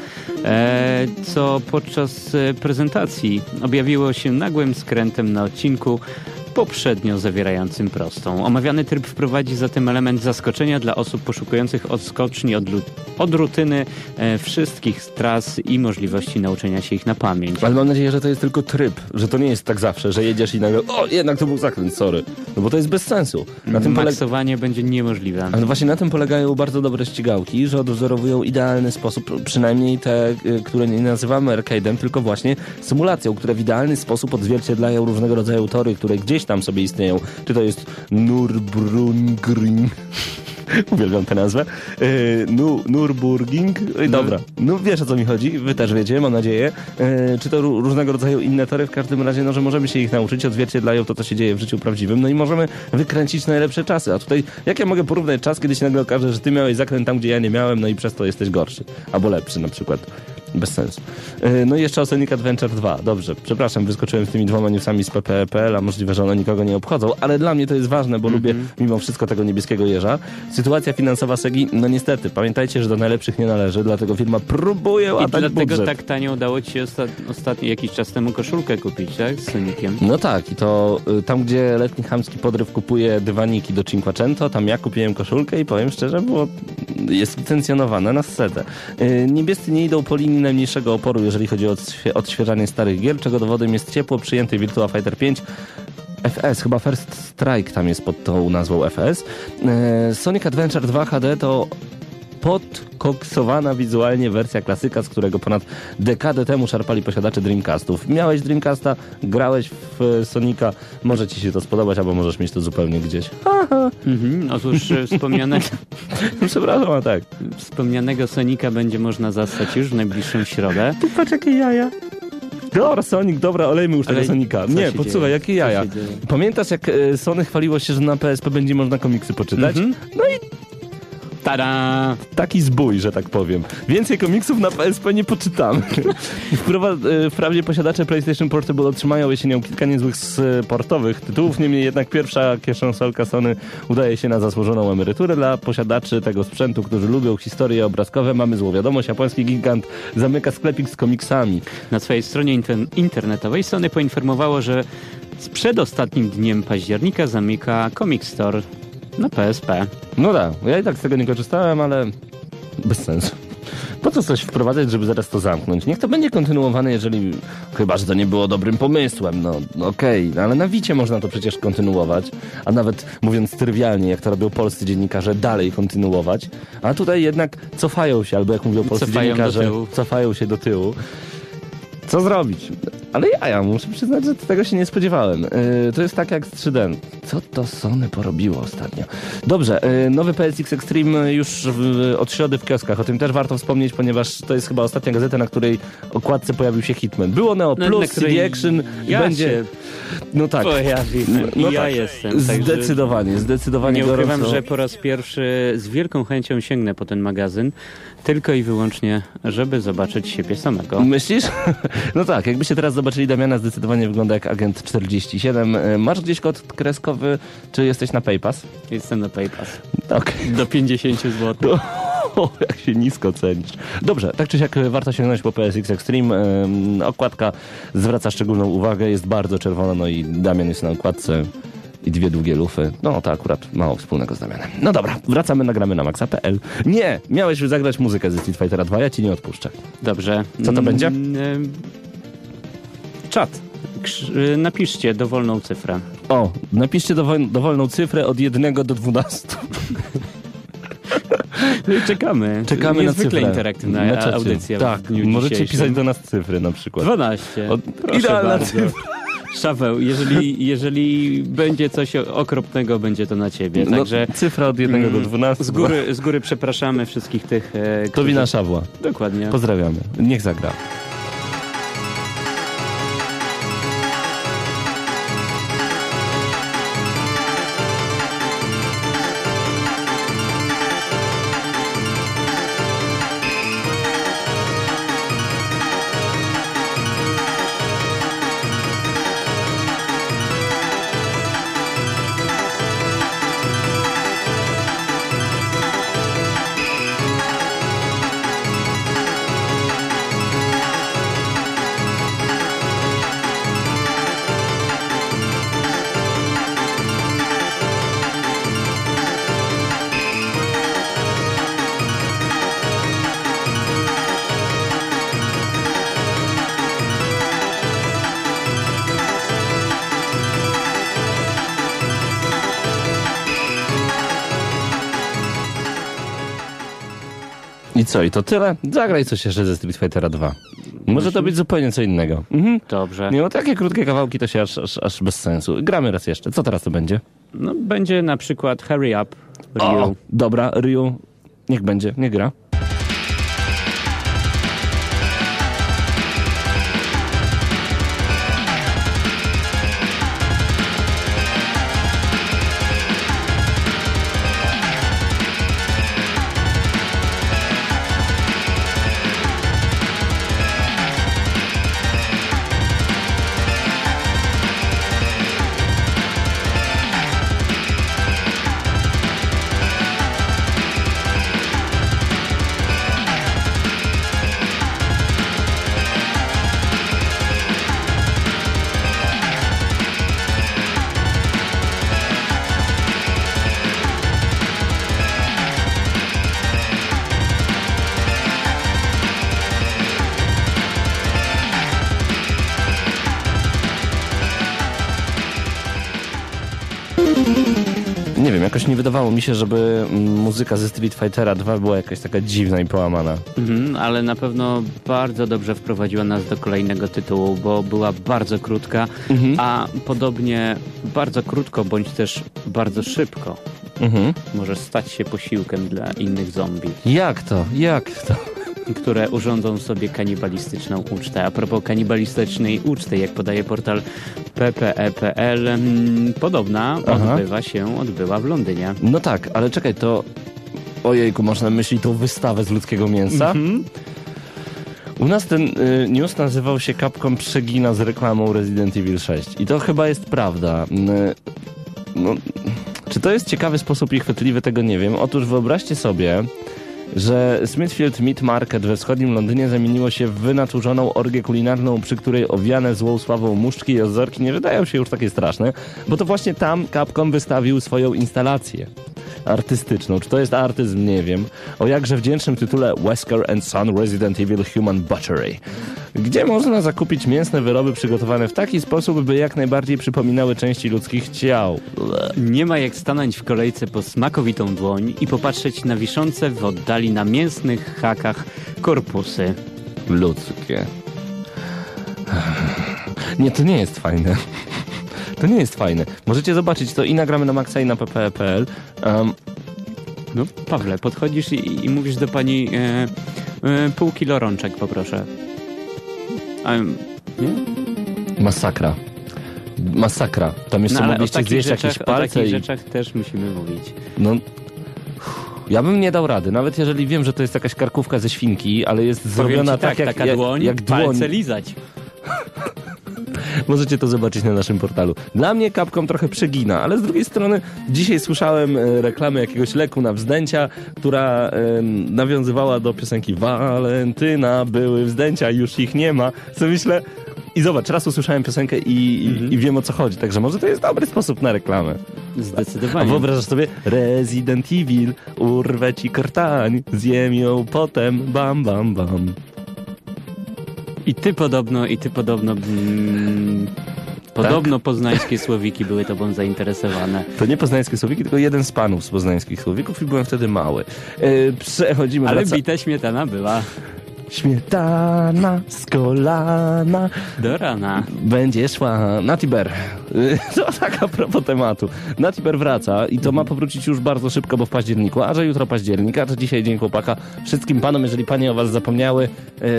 e, co podczas e, prezentacji objawiło się nagłym skrętem na odcinku poprzednio zawierającym prostą. Omawiany tryb wprowadzi zatem element zaskoczenia dla osób poszukujących odskoczni od, od rutyny e, wszystkich tras i możliwości nauczenia się ich na pamięć. Ale mam nadzieję, że to jest tylko tryb, że to nie jest tak zawsze, że jedziesz i nagle, o jednak to był zakręt, sorry. No bo to jest bez sensu. Na tym polega... Maksowanie będzie niemożliwe. Ale właśnie na tym polegają bardzo dobre ścigałki, że odwzorowują idealny sposób, przynajmniej te, y, które nie nazywamy arcade'em, tylko właśnie symulacją, które w idealny sposób odzwierciedlają różnego rodzaju tory, które gdzieś tam sobie istnieją. Czy to jest Nürburgring, uwielbiam tę nazwę, y, nu, Nürburgring, Oj, dobra, no wiesz o co mi chodzi, wy też wiecie, mam nadzieję. Y, Czy to ró- różnego rodzaju inne tory, w każdym razie, no, że możemy się ich nauczyć, odzwierciedlają to, co się dzieje w życiu prawdziwym, no i możemy wykręcić najlepsze czasy. A tutaj, jak ja mogę porównać czas, kiedy się nagle okaże, że ty miałeś zakręt tam, gdzie ja nie miałem, no i przez to jesteś gorszy. Albo lepszy na przykład. Bez sensu. No i jeszcze o Sonic Adventure 2. Dobrze, przepraszam, wyskoczyłem z tymi dwoma newsami z PPPL, a możliwe, że one nikogo nie obchodzą, ale dla mnie to jest ważne, bo lubię mimo wszystko tego niebieskiego jeża. Sytuacja finansowa Segi, no niestety, pamiętajcie, że do najlepszych nie należy, dlatego firma próbuje I łatać dlatego budżet. tak tanio udało ci się osta- ostatnio jakiś czas temu koszulkę kupić, tak? Z Soniciem. No tak, i to y, tam, gdzie letni chamski podryw kupuje dywaniki do Cinquecento, tam ja kupiłem koszulkę i powiem szczerze, było, jest licencjonowana na setę. Y, Niebiescy nie idą po linii najmniejszego oporu, jeżeli chodzi o odświe- odświeżanie starych gier, czego dowodem jest ciepło przyjęty Virtua Fighter 5 FS, chyba First Strike tam jest pod tą nazwą FS. Y, Sonic Adventure 2 HD to podkoksowana wizualnie wersja klasyka, z którego ponad dekadę temu szarpali posiadacze Dreamcastów. Miałeś Dreamcasta, grałeś w e, Sonika, może ci się to spodobać, albo możesz mieć to zupełnie gdzieś. Mhm. Otóż e, wspomnianego, Przepraszam, a tak. wspomnianego Sonika będzie można zastać już w najbliższą środę. Patrz jakie jaja. Dobra, Sonic, dobra, olejmy już tego Sonika. Nie, podsłuchaj, jakie jaja. Pamiętasz, jak e, Sony chwaliło się, że na PSP będzie można komiksy poczytać? Mhm. No i Tada! taki zbój, że tak powiem. Więcej komiksów na PSP nie poczytamy. E, Wprawdzie posiadacze PlayStation Portable otrzymają jesienią kilka niezłych sportowych tytułów, niemniej jednak pierwsza kieszonsolka Sony udaje się na zasłużoną emeryturę dla posiadaczy tego sprzętu, którzy lubią historie obrazkowe. Mamy złą wiadomość, japoński gigant zamyka sklepik z komiksami. Na swojej stronie inter- internetowej Sony poinformowało, że z przedostatnim dniem października zamyka Comic Store na PSP. No tak, ja i tak z tego nie korzystałem, ale bez sensu. Po co coś wprowadzać, żeby zaraz to zamknąć? Niech to będzie kontynuowane, jeżeli... Chyba, że to nie było dobrym pomysłem, no, no okej. No, ale na Wicie można to przecież kontynuować, a nawet mówiąc trywialnie, jak to robią polscy dziennikarze, dalej kontynuować. A tutaj jednak cofają się, albo jak mówią polscy Cofają dziennikarze, cofają się do tyłu. Co zrobić? Ale ja, ja muszę przyznać, że tego się nie spodziewałem. Yy, to jest tak jak z 3D. Co to Sony porobiło ostatnio? Dobrze, yy, nowy PSX Extreme już w, od środy w kioskach. O tym też warto wspomnieć, ponieważ to jest chyba ostatnia gazeta, na której okładce pojawił się Hitman. Było Neo No, Plus, na CD Action i ja będzie... się No tak. pojawiłem. No I ja tak. jestem. Zdecydowanie, zdecydowanie Nie ukrywam, gorąco. że po raz pierwszy z wielką chęcią sięgnę po ten magazyn, tylko i wyłącznie, żeby zobaczyć siebie samego. Myślisz? No tak, jakbyście teraz zobaczyli Damiana, zdecydowanie wygląda jak agent 47. E, Masz gdzieś kod kreskowy, czy jesteś na PayPass? Jestem na PayPass. Okej. Do 50 zł. O, jak się nisko cenisz. Dobrze, tak czy siak e, warto sięgnąć po PSX Extreme. Em, okładka zwraca szczególną uwagę, jest bardzo czerwona, no i Damian jest na okładce i dwie długie lufy. No to akurat mało wspólnego z Damianem. No dobra, wracamy, nagramy na maxa.pl. Nie, miałeś już zagrać muzykę ze Street Fightera 2, ja ci nie odpuszczę. Dobrze. Co to będzie? Mm, Czat. y, Napiszcie dowolną cyfrę. O, napiszcie dowol, dowolną cyfrę od 1 do 12. No i czekamy. Czekamy na Niezwykle cyfrę. interaktywna Na audycja Tak, możecie dzisiejszym. pisać do nas cyfry na przykład. 12. O, Proszę idealna bardzo. cyfra. Szaweł, jeżeli, jeżeli będzie coś okropnego, będzie to na ciebie. No, Także cyfra od 1 do mm, 12. z góry, z góry przepraszamy wszystkich tych, e, To którzy... wina Szawła. Dokładnie. Pozdrawiamy. Niech zagra. Co, i to tyle? Zagraj coś jeszcze ze Street Fightera 2. Może to być zupełnie co innego. Mhm. Dobrze. Nie, no takie krótkie kawałki to się aż, aż, aż bez sensu. Gramy raz jeszcze. Co teraz to będzie? No, będzie na przykład Hurry Up Ryu. O, dobra, Ryu, niech będzie, nie gra. Mi się, żeby mm, muzyka ze Street Fightera 2 była jakaś taka dziwna i połamana. Mhm, ale na pewno bardzo dobrze wprowadziła nas do kolejnego tytułu, bo była bardzo krótka, Mhm. a podobnie bardzo krótko, bądź też bardzo szybko Mhm. może stać się posiłkiem dla innych zombie, Jak to? Jak to? Które urządzą sobie kanibalistyczną ucztę. A propos kanibalistycznej uczty, jak podaje portal ppe.pl, mm, podobna Aha. odbywa się, odbyła w Londynie. No tak, ale czekaj, to... Ojejku, można myśleć tą wystawę z ludzkiego mięsa? Mhm. U nas ten y, news nazywał się Capcom przegina z reklamą Resident Evil 6. I to chyba jest prawda. Y, no, czy to jest ciekawy sposób i chwytliwy, tego nie wiem. Otóż wyobraźcie sobie, że Smithfield Meat Market we wschodnim Londynie zamieniło się w wynaturzoną orgię kulinarną, przy której owiane złą sławą muszczki i ozorki nie wydają się już takie straszne, bo to właśnie tam Capcom wystawił swoją instalację artystyczną. Czy to jest artyzm? Nie wiem. O jakże wdzięcznym tytule Wesker and Son Resident Evil Human Butchery, gdzie można zakupić mięsne wyroby przygotowane w taki sposób, by jak najbardziej przypominały części ludzkich ciał. Nie ma jak stanąć w kolejce po smakowitą dłoń i popatrzeć na wiszące w oddali na mięsnych hakach korpusy. Ludzkie. Nie, to nie jest fajne. To nie jest fajne. Możecie zobaczyć to i nagramy na Maxa i na pp.pl. Um, No, Pawle, podchodzisz i, i mówisz do pani e, e, pół kilo rączek poproszę. A, nie? masakra. Masakra. Tam jeszcze No, o mogliście zjeść rzeczach, jakieś o palce takich i... rzeczach też musimy mówić. No, ja bym nie dał rady, nawet jeżeli wiem, że to jest jakaś karkówka ze świnki, ale jest Powiem zrobiona ci tak, tak, jak, taka jak, dłoń, jak dłoń. palce lizać. Możecie to zobaczyć na naszym portalu. Dla mnie Capcom trochę przegina, ale z drugiej strony dzisiaj słyszałem e, reklamę jakiegoś leku na wzdęcia, która nawiązywała do piosenki Walentyna, były wzdęcia, już ich nie ma. Co myślę... I zobacz, raz usłyszałem piosenkę i, i, i wiem o co chodzi, także może to jest dobry sposób na reklamę. A Zdecydowanie. wyobrażasz sobie Resident Evil, urwę ci krtań, zjem ją potem, bam, bam, bam. I ty podobno, i ty podobno... Mm, podobno poznańskie słowiki były tobą zainteresowane. To nie poznańskie słowiki, tylko jeden z panów z poznańskich słowików i byłem wtedy mały. E, przechodzimy Ale wraca... bita śmietana była Śmietana z kolana do rana. będzie szła. Natiber. Y, To tak a propos tematu. Natiber wraca i to ma powrócić już bardzo szybko, bo w październiku, a że jutro październik, a że dzisiaj dzień chłopaka. Wszystkim panom, jeżeli panie o was zapomniały,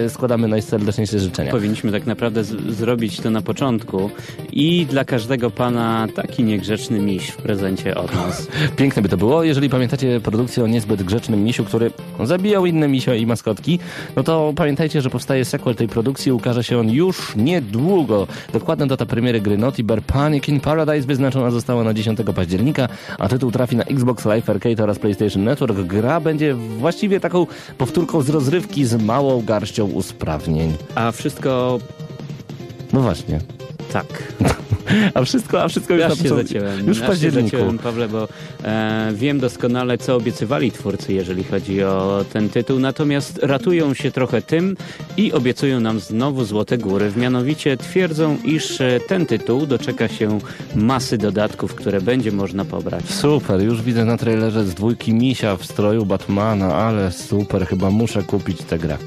y, składamy najserdeczniejsze życzenia. Powinniśmy tak naprawdę zrobić to na początku i dla każdego pana taki niegrzeczny miś w prezencie od nas. Piękne by to było. Jeżeli pamiętacie produkcję o niezbyt grzecznym misiu, który zabijał inne misio i maskotki, no to pamiętajcie, że powstaje sequel tej produkcji. Ukaże się on już niedługo. Dokładna data premiery gry Naughty Bear Panic in Paradise wyznaczona została na 10 października, a tytuł trafi na Xbox Live Arcade oraz PlayStation Network. Gra będzie właściwie taką powtórką z rozrywki z małą garścią usprawnień. A wszystko No właśnie. Tak. A wszystko, a wszystko już na się zaciąłem. Już w październiku. zaciąłem, Pawle, bo e, wiem doskonale, co obiecywali twórcy, jeżeli chodzi o ten tytuł. Natomiast ratują się trochę tym i obiecują nam znowu złote góry. Mianowicie twierdzą, iż e, ten tytuł doczeka się masy dodatków, które będzie można pobrać. Super, już widzę na trailerze z dwójki misia w stroju Batmana, ale super, chyba muszę kupić tę grę.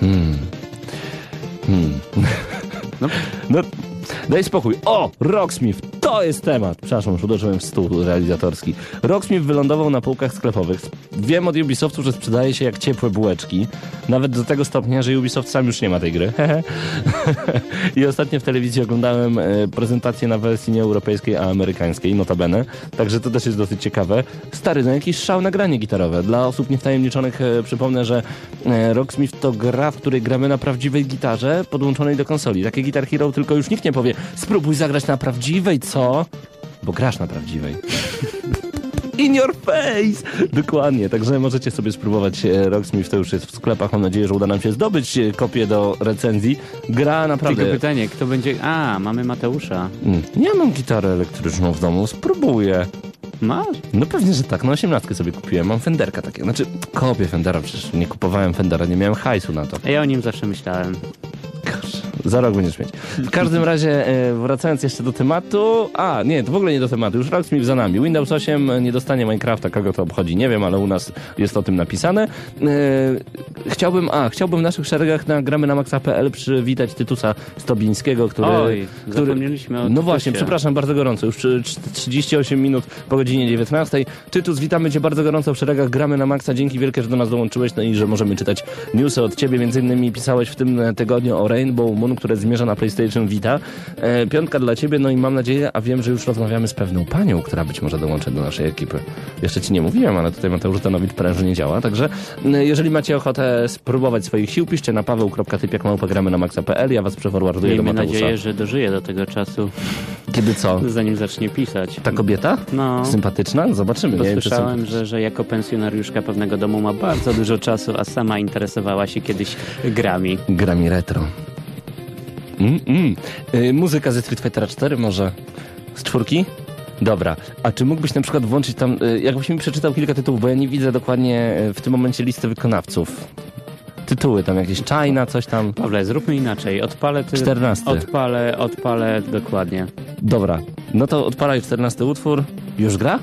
Hmm. Hmm. No. No, daj spokój. O, Rocksmith, to jest temat. Przepraszam, już uderzyłem w stół realizatorski. Rocksmith wylądował na półkach sklepowych. Wiem od Ubisoftu, że sprzedaje się jak ciepłe bułeczki. Nawet do tego stopnia, że Ubisoft sam już nie ma tej gry. I ostatnio w telewizji oglądałem e, prezentację na wersji nie europejskiej, a amerykańskiej, notabene. Także to też jest dosyć ciekawe. Stary, no jakiś szał nagranie gitarowe. Dla osób niewtajemniczonych e, przypomnę, że e, Rocksmith to gra, w której gramy na prawdziwej gitarze podłączonej do konsoli. Takie Guitar Hero tylko już nikt nie powie spróbuj zagrać na prawdziwej, co? Bo grasz na prawdziwej. In your face! Dokładnie, także możecie sobie spróbować e, Rocksmith, to już jest w sklepach. Mam nadzieję, że uda nam się zdobyć e, kopię do recenzji. Gra naprawdę... Tylko pytanie, kto będzie... A, mamy Mateusza. Mm, Ja mam gitarę elektryczną w domu, spróbuję. Masz? No pewnie, że tak, no 18 sobie kupiłem, mam Fenderka takiego. Znaczy, kopię Fendera, przecież nie kupowałem Fendera, nie miałem hajsu na to. Ja o nim zawsze myślałem. Za rok będziesz mieć. W każdym razie, e, wracając jeszcze do tematu. A, nie, to w ogóle nie do tematu. Już Rocksmith za nami. Windows 8 nie dostanie Minecrafta, kogo to obchodzi, nie wiem, ale u nas jest o tym napisane. E, chciałbym, a, chciałbym w naszych szeregach na gramy na maxa.pl przywitać Tytusa Stobińskiego, który... Oj, który zapomnieliśmy o No właśnie, przepraszam bardzo gorąco. Już trzy- trzy- 38 minut po godzinie 19. Tytus, witamy Cię bardzo gorąco w szeregach gramy na maxa. Dzięki wielkie, że do nas dołączyłeś no i że możemy czytać newsy od Ciebie. Między innymi pisałeś w tym tygodniu o Rainbow Moon, które zmierza na PlayStation Vita. E, piątka dla Ciebie, no i mam nadzieję, a wiem, że już rozmawiamy z pewną panią, która być może dołączy do naszej ekipy. Jeszcze Ci nie mówiłem, ale tutaj Mateusz Danowicz prężnie działa, także jeżeli macie ochotę spróbować swoich sił, piszcie na paweł.typiakmałpogramy na maxa.pl, ja Was przeforwarduję do Miejmy Mateusza. nadzieję, że dożyje do tego czasu, Kiedy co? zanim zacznie pisać. Ta kobieta? No. Sympatyczna? Zobaczymy. Bo Nie wiem, słyszałem, sympatyczna. że, że jako pensjonariuszka pewnego domu ma bardzo dużo czasu, a sama interesowała się kiedyś grami. Grami retro. Mm, mm. Y, muzyka ze Street Fightera 4 może z czwórki? Dobra. A czy mógłbyś na przykład włączyć tam, y, jakbyś mi przeczytał kilka tytułów, bo ja nie widzę dokładnie y, w tym momencie listy wykonawców. Tytuły tam jakieś China, coś tam. Pawle, zróbmy inaczej. Odpalę ty... 14. Odpalę, odpalę dokładnie. Dobra. No to odpalaj 14 utwór. Już gra?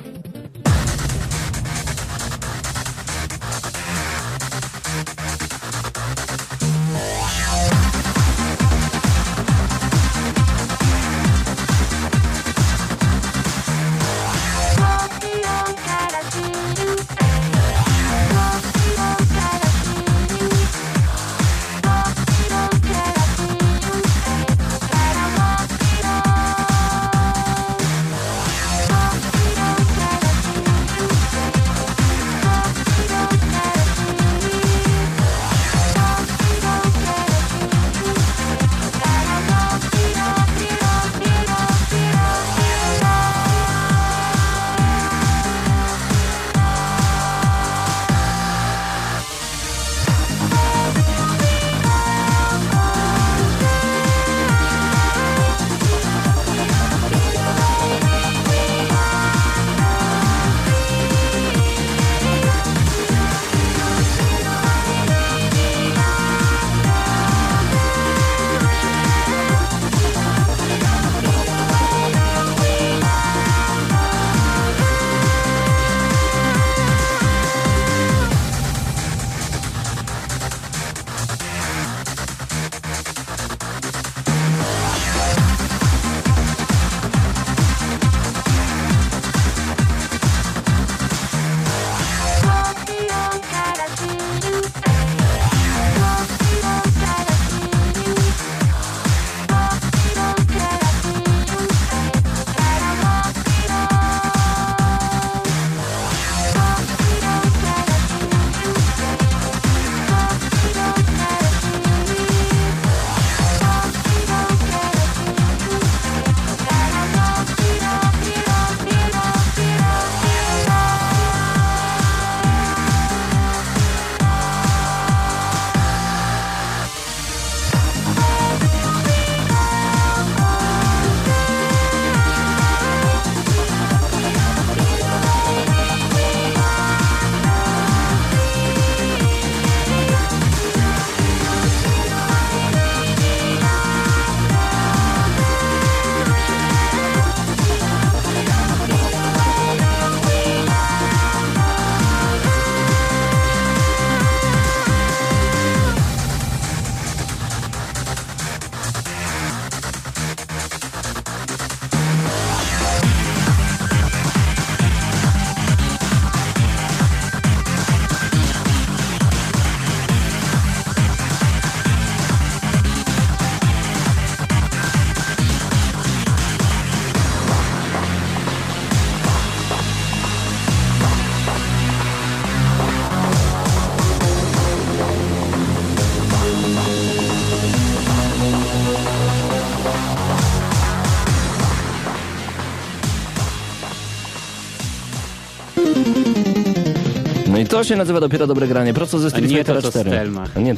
To się nazywa dopiero dobre granie, prosto ze Street co 4. Stelmach. Nie,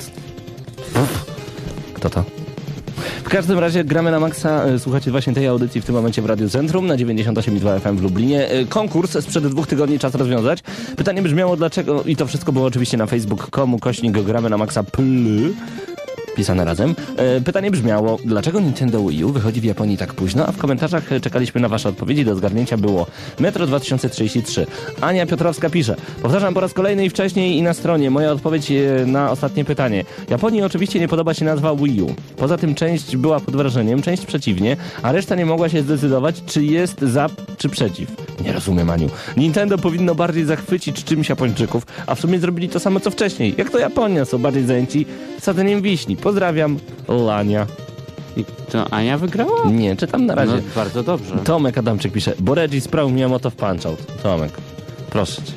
kto to? W każdym razie gramy na maksa. e, Słuchacie właśnie tej audycji w tym momencie w Radiu Centrum na 98,2 FM w Lublinie. E, Konkurs sprzed dwóch tygodni czas rozwiązać. Pytanie brzmiało dlaczego, i to wszystko było oczywiście na facebook.com, kośnik gramy na maksa pl razem. E, Pytanie brzmiało, dlaczego Nintendo Wii U wychodzi w Japonii tak późno, a w komentarzach e, czekaliśmy na wasze odpowiedzi. Do zgarnięcia było Metro 2033. Ania Piotrowska pisze, powtarzam po raz kolejny i wcześniej i na stronie. Moja odpowiedź e, na ostatnie pytanie. Japonii oczywiście nie podoba się nazwa Wii U. Poza tym część była pod wrażeniem, część przeciwnie, a reszta nie mogła się zdecydować, czy jest za, czy przeciw. Nie rozumiem, Aniu. Nintendo powinno bardziej zachwycić czymś Japończyków, a w sumie zrobili to samo co wcześniej. Jak to Japonia, są bardziej zajęci sadzeniem wiśni. Pozdrawiam, Lania. I to Ania wygrała? Nie, czytam na razie. No, bardzo dobrze. Tomek Adamczyk pisze, bo Reggie sprawił mi moto w punch-out. Tomek, proszę cię.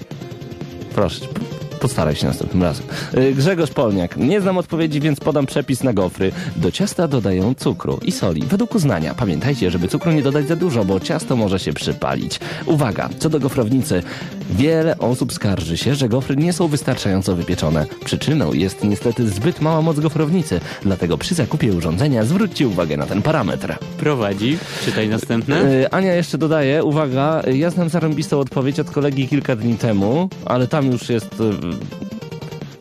Proszę cię. Postaraj się następnym razem. Y, Grzegorz Polniak. Nie znam odpowiedzi, więc podam przepis na gofry. Do ciasta dodają cukru i soli. Według uznania. Pamiętajcie, żeby cukru nie dodać za dużo, bo ciasto może się przypalić. Uwaga, co do gofrownicy. Wiele osób skarży się, że gofry nie są wystarczająco wypieczone. Przyczyną jest niestety zbyt mała moc gofrownicy. Dlatego przy zakupie urządzenia zwróćcie uwagę na ten parametr. Prowadzi. Czytaj następne. E, Ania jeszcze dodaje, uwaga, ja znam zarąbistą odpowiedź od kolegi kilka dni temu, ale tam już jest...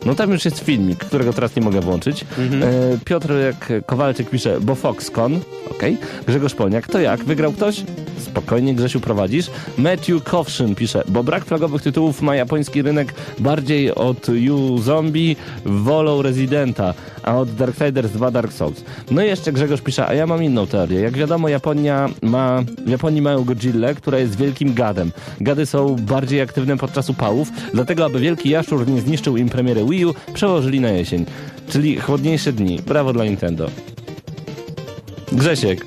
No tam już jest filmik, którego teraz nie mogę włączyć. E, Piotr jak Kowalczyk pisze, bo Foxconn, okej. Grzegorz Polniak, to jak? Wygrał ktoś? Spokojnie, Grzesiu, prowadzisz. Matthew Kowszyn pisze, bo brak flagowych tytułów ma japoński rynek bardziej od You Zombie wolą Residenta, a od Darksiders 2 Dark Souls. No i jeszcze Grzegorz pisze, a ja mam inną teorię. Jak wiadomo, Japonia ma, w Japonii mają Godzillę, która jest wielkim gadem. Gady są bardziej aktywne podczas upałów, dlatego aby wielki jaszczur nie zniszczył im premiery Wii U, przełożyli na jesień. Czyli chłodniejsze dni. Brawo dla Nintendo. Grzesiek,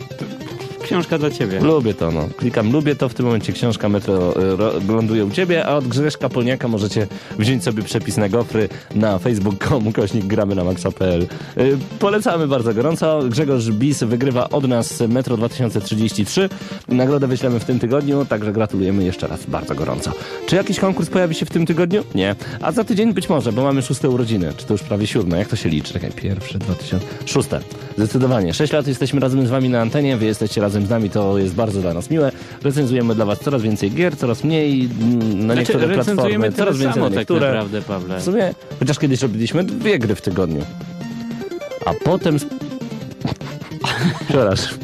Książka dla ciebie. lubię to, no. Klikam lubię to, w tym momencie książka Metro ro, ląduje u ciebie, a od Grzeszka Polniaka możecie wziąć sobie przepis na gofry na facebook.com, kośnik gramy na maxa.pl. Y, polecamy bardzo gorąco. Grzegorz Bis wygrywa od nas Metro 2033. Nagrodę wyślemy w tym tygodniu, także gratulujemy jeszcze raz bardzo gorąco. Czy jakiś konkurs pojawi się w tym tygodniu? Nie. A za tydzień być może, bo mamy szóste urodziny. Czy to już prawie siódme? Jak to się liczy? Czekaj, pierwsze, 2000... Szóste. Zdecydowanie. Sześć lat jesteśmy razem z wami na antenie, wy jesteście razem z nami, to jest bardzo dla nas miłe. Recenzujemy dla was coraz więcej gier, coraz mniej mm, na Znaczy, niektóre platformy, coraz więcej samo na tak niektóre. naprawdę, Pawle. W sumie, chociaż kiedyś robiliśmy dwie gry w tygodniu. A potem... Przepraszam.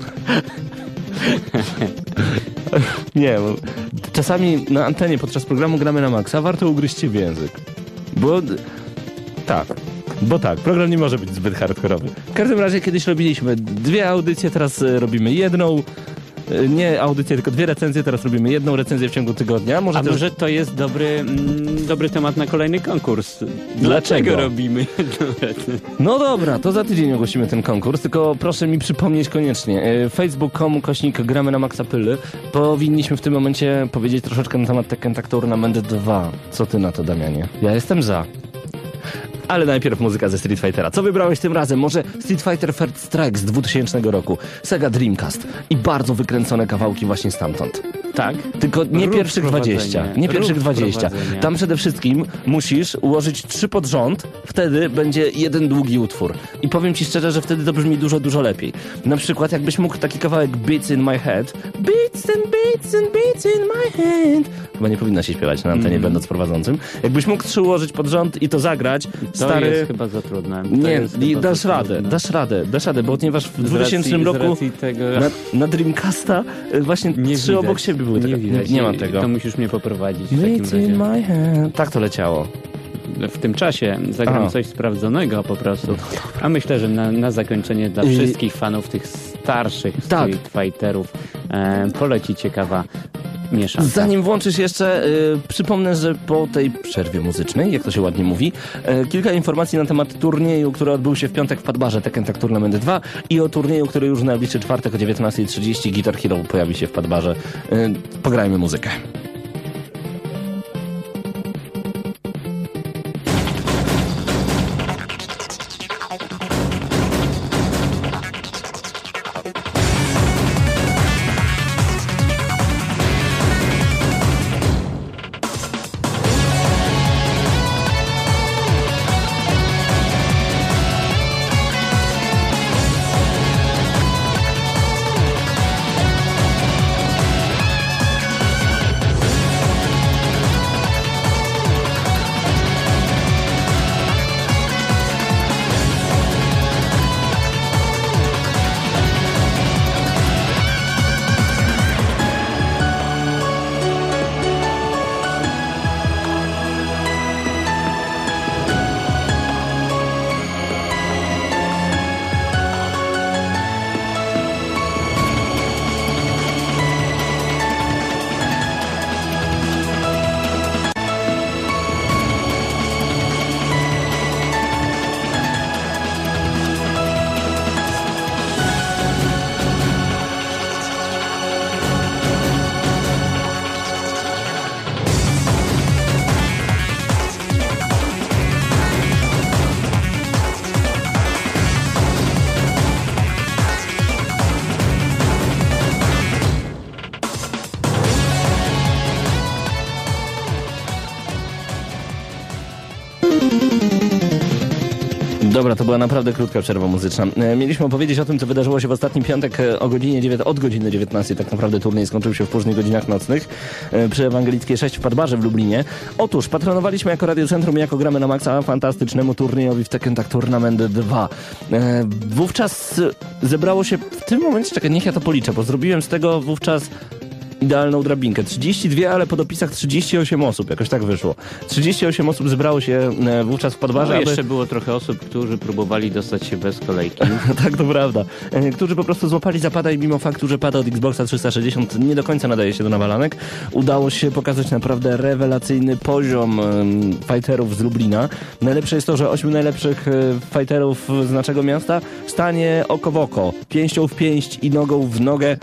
Nie, bo czasami na antenie podczas programu gramy na maksa, warto ugryźć się w język. Bo... Tak. Bo tak, program nie może być zbyt hardkorowy. W każdym razie kiedyś robiliśmy dwie audycje, teraz e, robimy jedną. E, Nie audycję, tylko dwie recenzje, teraz robimy jedną recenzję w ciągu tygodnia. Może A też... może to jest dobry, mm, dobry temat na kolejny konkurs? Dlaczego? Dlaczego robimy? No dobra, to za tydzień ogłosimy ten konkurs, tylko proszę mi przypomnieć koniecznie. e, Facebook.com kośnik gramy na Maxa Pyly. Powinniśmy w tym momencie powiedzieć troszeczkę na temat Tekken Tag Tournament 2. Co ty na to, Damianie? Ja jestem za. Ale najpierw muzyka ze Street Fightera. Co wybrałeś tym razem? Może Street Fighter First Strike z 2000 roku, Sega Dreamcast i bardzo wykręcone kawałki właśnie stamtąd. Tak? Tylko nie Rób pierwszych 20. wprowadzenie. Nie pierwszych Rób 20. wprowadzenie. Tam przede wszystkim musisz ułożyć trzy pod rząd, wtedy będzie jeden długi utwór. I powiem ci szczerze, że wtedy to brzmi dużo, dużo lepiej. Na przykład jakbyś mógł taki kawałek Beats in my head. Beats and beats and beats in my head. Chyba nie powinna się śpiewać na antenie, Mm. będąc prowadzącym. Jakbyś mógł trzy ułożyć pod rząd i to zagrać, stary... jest chyba za trudne. To Nie, dasz radę, trudne. dasz radę, dasz radę, bo ponieważ w Z 2000 racji- z roku tego... na, na Dreamcasta y, właśnie Nie trzy widać, obok siebie były. Nie, takie- widać. nie, nie ma tego. To musisz mnie poprowadzić w takim razie. Tak to leciało. W tym czasie zagram coś sprawdzonego po prostu. A myślę, że na, na zakończenie dla wszystkich fanów tych starszych Tak. Street Fighterów e, poleci ciekawa Zanim włączysz jeszcze, y, przypomnę, że po tej przerwie muzycznej, jak to się ładnie mówi, y, kilka informacji na temat turnieju, który odbył się w piątek w Padbarze Tekken Tag Tournament 2 i o turnieju, który już w najbliższy czwartek o 19.30 Guitar Hero pojawi się w Padbarze. Y, pograjmy muzykę. Dobra, to była naprawdę krótka przerwa muzyczna. E, Mieliśmy opowiedzieć o tym, co wydarzyło się w ostatni piątek e, o godzinie 9, od godziny 19. Tak naprawdę turniej skończył się w późnych godzinach nocnych e, przy Ewangelickiej 6 w Padbarze w Lublinie. Otóż patronowaliśmy jako Radiocentrum i jako gramy na maksa fantastycznemu turniejowi w Tag Tournament 2. E, Wówczas zebrało się w tym momencie, czekaj, niech ja to policzę, bo zrobiłem z tego wówczas idealną drabinkę. 32, ale po dopisach 38 osób, jakoś tak wyszło. 38 osób zebrało się e, wówczas w Padbarze, No, aby... jeszcze było trochę osób, którzy próbowali dostać się bez kolejki. tak, to prawda. E, Którzy po prostu złapali zapada i mimo faktu, że pada od Xboxa 360 nie do końca nadaje się do nawalanek, udało się pokazać naprawdę rewelacyjny poziom fighterów z Lublina. Najlepsze jest to, że ośmiu najlepszych e, fighterów z naszego miasta stanie oko w oko, pięścią w pięść i nogą w nogę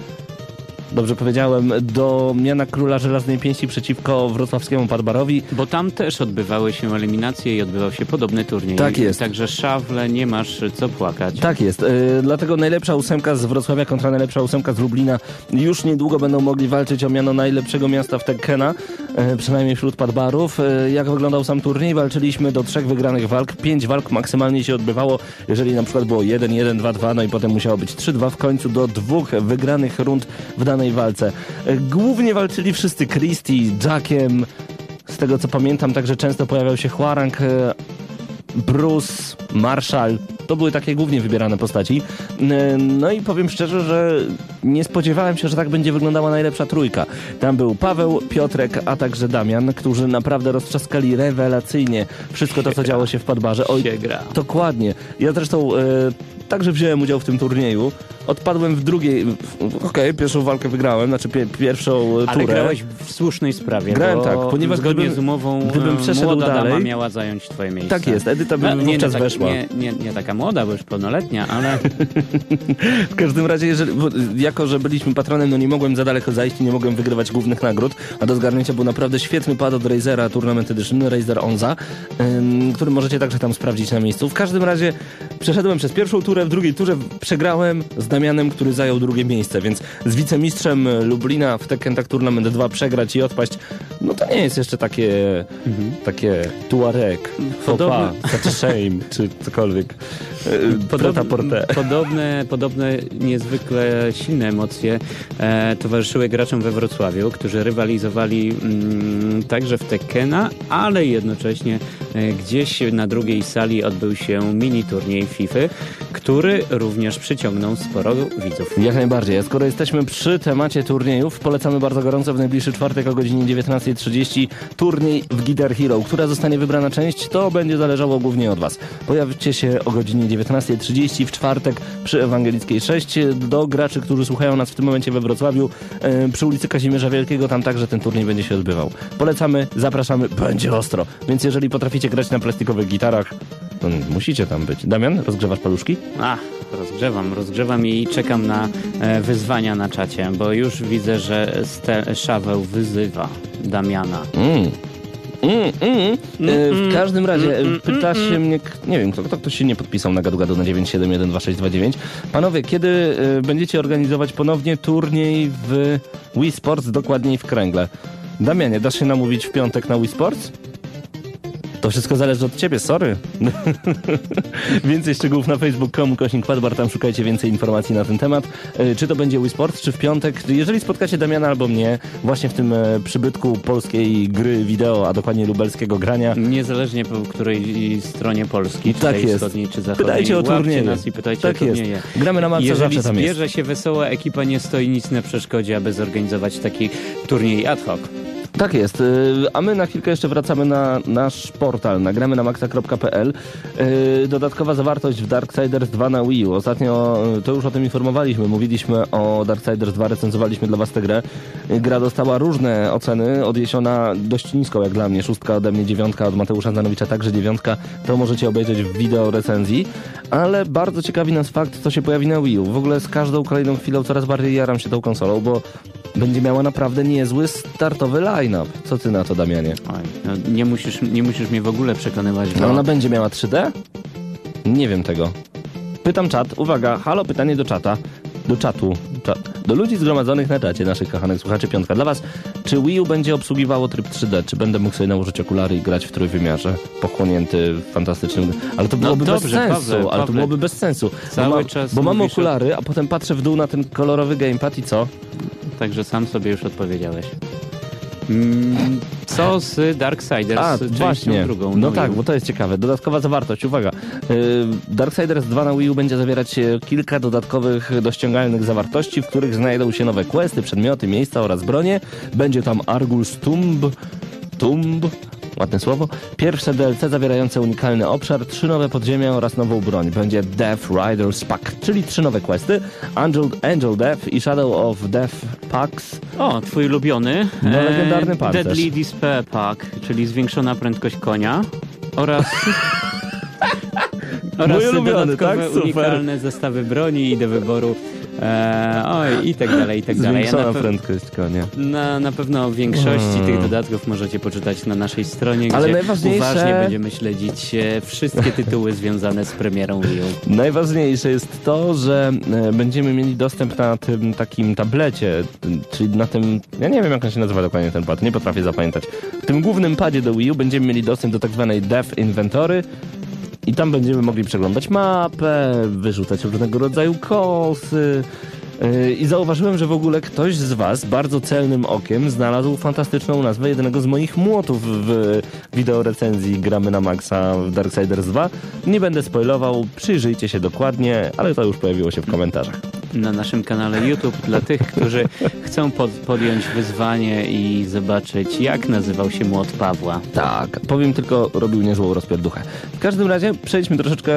Dobrze powiedziałem, do miana króla żelaznej pięści przeciwko wrocławskiemu Padbarowi. Bo tam też odbywały się eliminacje i odbywał się podobny turniej. Tak jest. Także szawle, nie masz co płakać. Tak jest. E, dlatego najlepsza ósemka z Wrocławia kontra najlepsza ósemka z Lublina już niedługo będą mogli walczyć o miano najlepszego miasta w Tekkena, e, przynajmniej wśród padbarów. E, jak wyglądał sam turniej? Walczyliśmy do trzech wygranych walk. Pięć walk maksymalnie się odbywało, jeżeli na przykład było 1, 1, 2, 2, no i potem musiało być 3, 2 w końcu do dwóch wygranych rund w danej walce. E, głównie walczyli wszyscy Christie, Jackiem, z tego co pamiętam, także często pojawiał się Huarang, e, Bruce, Marshall. To były takie głównie wybierane postaci. E, No i powiem szczerze, że nie spodziewałem się, że tak będzie wyglądała najlepsza trójka. Tam był Paweł, Piotrek, a także Damian, którzy naprawdę roztrzaskali rewelacyjnie wszystko to, co działo się w Padbarze. Oj. Dokładnie. Ja zresztą także wziąłem udział w tym turnieju. Odpadłem w drugiej. Okej, pierwszą walkę wygrałem, znaczy pie, pierwszą e, Ale turę. grałeś w słusznej sprawie. Grałem tak, ponieważ zgodnie gdybym- z umową gdybym e, przeszedł młoda dalej- dama miała zająć twoje miejsce. Tak jest, Edyta by No, nie, nie, wówczas tak, weszła. nie, nie, nie taka młoda, bo już pełnoletnia, ale W każdym razie, jeżeli, jako że byliśmy patronem, no nie mogłem za daleko zajść i nie mogłem wygrywać głównych nagród, a do zgarnięcia był naprawdę świetny pad od Razera Tournament Edition, Razer Onza, ym, który możecie także tam sprawdzić na miejscu. W każdym razie przeszedłem przez pierwszą turę, w drugiej turze przegrałem z Damianem, który zajął drugie miejsce, więc z wicemistrzem Lublina w Tekken Tag Tournament 2 przegrać i odpaść, no to nie jest jeszcze takie, takie tuareg, faux pas, such a shame, czy cokolwiek. Podobne, podobne, podobne niezwykle silne emocje e, towarzyszyły graczom we Wrocławiu, którzy rywalizowali mm, także w Tekkena, ale jednocześnie e, gdzieś na drugiej sali odbył się mini turniej FIFA, który również przyciągnął sporo widzów. Jak najbardziej. A skoro jesteśmy przy temacie turniejów, polecamy bardzo gorąco w najbliższy czwartek o godzinie 19.30 turniej w Guitar Hero. Która zostanie wybrana część, to będzie zależało głównie od Was. Pojawcie się o godzinie 19.30 w czwartek przy Ewangelickiej 6 do graczy, którzy słuchają nas w tym momencie we Wrocławiu e, przy ulicy Kazimierza Wielkiego. Tam także ten turniej będzie się odbywał. Polecamy, zapraszamy, będzie ostro. Więc jeżeli potraficie grać na plastikowych gitarach, to musicie tam być. Damian, rozgrzewasz paluszki? Ach, rozgrzewam, rozgrzewam i czekam na e, wyzwania na czacie, bo już widzę, że Szaweł wyzywa Damiana. Mm. Mm, mm. E, w każdym razie e, pyta się mnie, nie wiem, kto, kto, kto się nie podpisał na gadu-gadu na 9712629. Panowie, kiedy e, będziecie organizować ponownie turniej w Wii Sports, dokładniej w Kręgle? Damianie, dasz się namówić w piątek na Wii Sports? To wszystko zależy od ciebie, sorry. więcej szczegółów na facebook.com, kośnik Padbar, tam szukajcie więcej informacji na ten temat. E, Czy to będzie Wii Sports, czy w piątek. Jeżeli spotkacie Damiana albo mnie, właśnie w tym e, przybytku polskiej gry wideo, a dokładnie lubelskiego grania, Niezależnie po której stronie Polski, czy Tak jest. wschodniej, czy zachodniej. Pytajcie o turnieje. nas i pytajcie Tak o jest. Gramy na Marca, Jeżeli zawsze tam jest. zbierze się wesoła ekipa, nie stoi nic na przeszkodzie, aby zorganizować taki turniej ad hoc. Tak jest, y, a my na chwilkę jeszcze wracamy na nasz portal, nagramy na maxa.pl. Y, Dodatkowa zawartość w Darksiders 2 na Wii U. Ostatnio y, to już o tym informowaliśmy, mówiliśmy o Darksiders 2, recenzowaliśmy dla was tę grę. Gra dostała różne oceny, odniesiona dość nisko jak dla mnie, szóstka ode mnie, dziewiątka od Mateusza Zanowicza, także dziewiątka. To możecie obejrzeć w wideo recenzji, ale bardzo ciekawi nas fakt, co się pojawi na Wii U. W ogóle z każdą kolejną chwilą coraz bardziej jaram się tą konsolą, bo będzie miała naprawdę niezły startowy line-up. Co ty na to, Damianie? Oj, no nie, musisz, nie musisz mnie w ogóle przekonywać, A bo ona będzie miała 3D? Nie wiem tego. Pytam czat, uwaga, halo, pytanie do czata. Do czatu. Cza- Do ludzi zgromadzonych na czacie, naszych kochanych słuchaczy, piątka. Dla was, czy Wii U będzie obsługiwało tryb 3D? Czy będę mógł sobie nałożyć okulary i grać w trójwymiarze? Pochłonięty w fantastycznym... Ale to byłoby dobrze, bez sensu, Pawle, ale to byłoby bez sensu. Cały bo, mam- czas bo mam okulary, a potem patrzę w dół na ten kolorowy gamepad i co? Także sam sobie już odpowiedziałeś. Mm, Co z Darksiders A, częścią właśnie. drugą? No Wii tak, bo to jest ciekawe. Dodatkowa zawartość, uwaga. Yy, Darksiders 2 na Wii U będzie zawierać e, kilka dodatkowych do ściągalnych zawartości, w których znajdą się nowe questy, przedmioty, miejsca oraz bronie. Będzie tam Arguls Tumb, Tumb, ładne słowo. Pierwsze DLC zawierające unikalny obszar, trzy nowe podziemia oraz nową broń. Będzie Death Riders Pack, czyli trzy nowe questy. Angel, Angel Death i Shadow of Death Packs. O, twój ulubiony. No, legendarny pancerz. Deadly Despair Pack, czyli zwiększona prędkość konia. Oraz... oraz ulubiony, dodatkowe tak? Super. unikalne zestawy broni i do wyboru. E, oj, i tak dalej, i tak dalej. Ja Zwiększona na, pe- prędkość konia. na, na pewno większości Mm. tych dodatków możecie poczytać na naszej stronie, Ale gdzie najważniejsze- uważnie będziemy śledzić e, wszystkie tytuły związane z premierą Wii U. Najważniejsze jest to, że e, będziemy mieli dostęp na tym takim tablecie, czyli na tym, ja nie wiem jak on się nazywa dokładnie ten pad, nie potrafię zapamiętać. W tym głównym padzie do Wii U będziemy mieli dostęp do tak zwanej Dev Inventory i tam będziemy mogli przeglądać mapę, wyrzucać różnego rodzaju kosy. Yy, I zauważyłem, że w ogóle ktoś z Was bardzo celnym okiem znalazł fantastyczną nazwę jednego z moich młotów w wideo recenzji Gramy na Maxa w Darksiders 2. Nie będę spoilował, przyjrzyjcie się dokładnie, ale to już pojawiło się w komentarzach. na naszym kanale YouTube dla tych, którzy chcą pod, podjąć wyzwanie i zobaczyć, jak nazywał się młot Pawła. Tak, powiem tylko, robił niezłą rozpierduchę. W każdym razie przejdźmy troszeczkę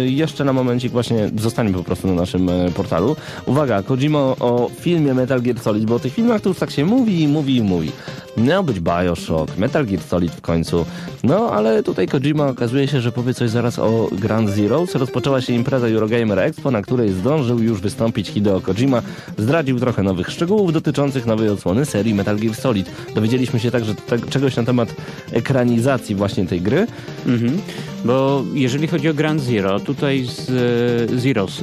y, jeszcze na momencik, właśnie zostańmy po prostu na naszym y, portalu. Uwaga, Kojima o filmie Metal Gear Solid, bo o tych filmach to już tak się mówi i mówi i mówi. Miał być Bioshock, Metal Gear Solid w końcu. No, ale tutaj Kojima okazuje się, że powie coś zaraz o Ground Zeroes. Rozpoczęła się impreza Eurogamer Expo, na której zdążył już wystąpić Hideo Kojima. Zdradził trochę nowych szczegółów dotyczących nowej odsłony serii Metal Gear Solid. Dowiedzieliśmy się także te, czegoś na temat ekranizacji właśnie tej gry. Mhm. Bo jeżeli chodzi o Grand Zero, tutaj z e, Zeros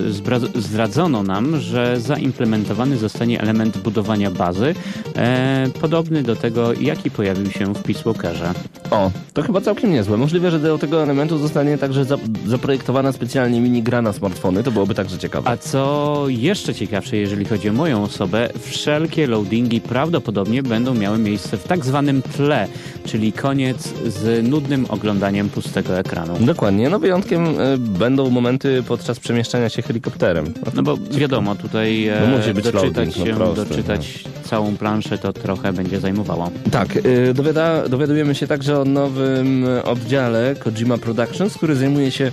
zdradzono nam, że zaimplementowany zostanie element budowania bazy, e, podobny do tego, jaki pojawił się w Peace Walkerze. O, to chyba całkiem niezłe. Możliwe, że do tego elementu zostanie także za, zaprojektowana specjalnie minigra na smartfony. To byłoby także ciekawe. A co jeszcze ciekawsze, jeżeli chodzi o moją osobę, wszelkie loadingi prawdopodobnie będą miały miejsce w tak zwanym tle, czyli koniec z nudnym oglądaniem pustego ekranu. Dokładnie. No wyjątkiem y, będą momenty podczas przemieszczania się helikopterem. No bo wiadomo, tutaj e, No musi być doczytać loading, no się, proste, doczytać całą planszę to trochę będzie zajmowało. Tak, y, dowiada, dowiadujemy się także o nowym oddziale Kojima Productions, który zajmuje się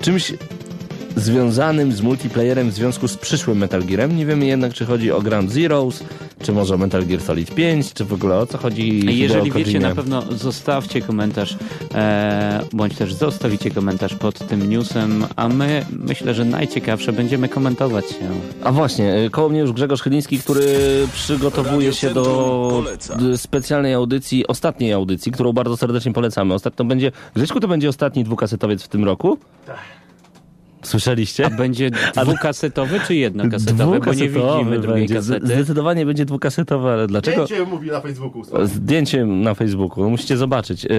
czymś związanym z multiplayerem w związku z przyszłym Metal Gearem. Nie wiemy jednak, czy chodzi o Ground Zeroes, czy może o Metal Gear Solid 5, czy w ogóle o co chodzi Jeżeli wiecie, na pewno zostawcie komentarz, e, bądź też zostawicie komentarz pod tym newsem, a my myślę, że najciekawsze będziemy komentować się. A właśnie, y, koło mnie już Grzegorz Chyliński, który przygotowuje się do specjalnej audycji, ostatniej audycji, którą bardzo serdecznie polecamy. Ostatnio będzie, Grześku, to będzie ostatni dwukasetowiec w tym roku? Tak. Słyszeliście? A będzie dwukasetowy czy jednokasetowy? Bo nie widzimy drugiej będzie. Kasety. Zdecydowanie będzie dwukasetowy, ale dlaczego? Zdjęcie mówi na Facebooku. Zdjęcie na Facebooku, no musicie zobaczyć. Yy,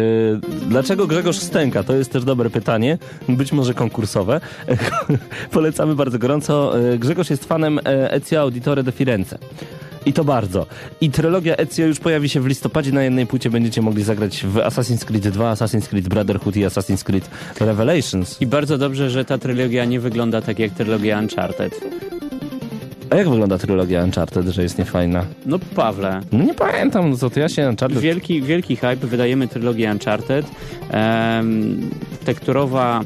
dlaczego Grzegorz stęka? To jest też dobre pytanie, być może konkursowe. Polecamy bardzo gorąco. Yy, Grzegorz jest fanem e, Ezio Auditore de Firenze. I to bardzo. I trylogia Ezio już pojawi się w listopadzie. Na jednej płycie będziecie mogli zagrać w Assassin's Creed 2, Assassin's Creed Brotherhood i Assassin's Creed Revelations. I bardzo dobrze, że ta trylogia nie wygląda tak jak trylogia Uncharted. A jak wygląda trylogia Uncharted, że jest niefajna? No Pawle, No nie pamiętam, no co to ja się Uncharted... wielki, wielki hype, wydajemy trylogię Uncharted, em, tekturowa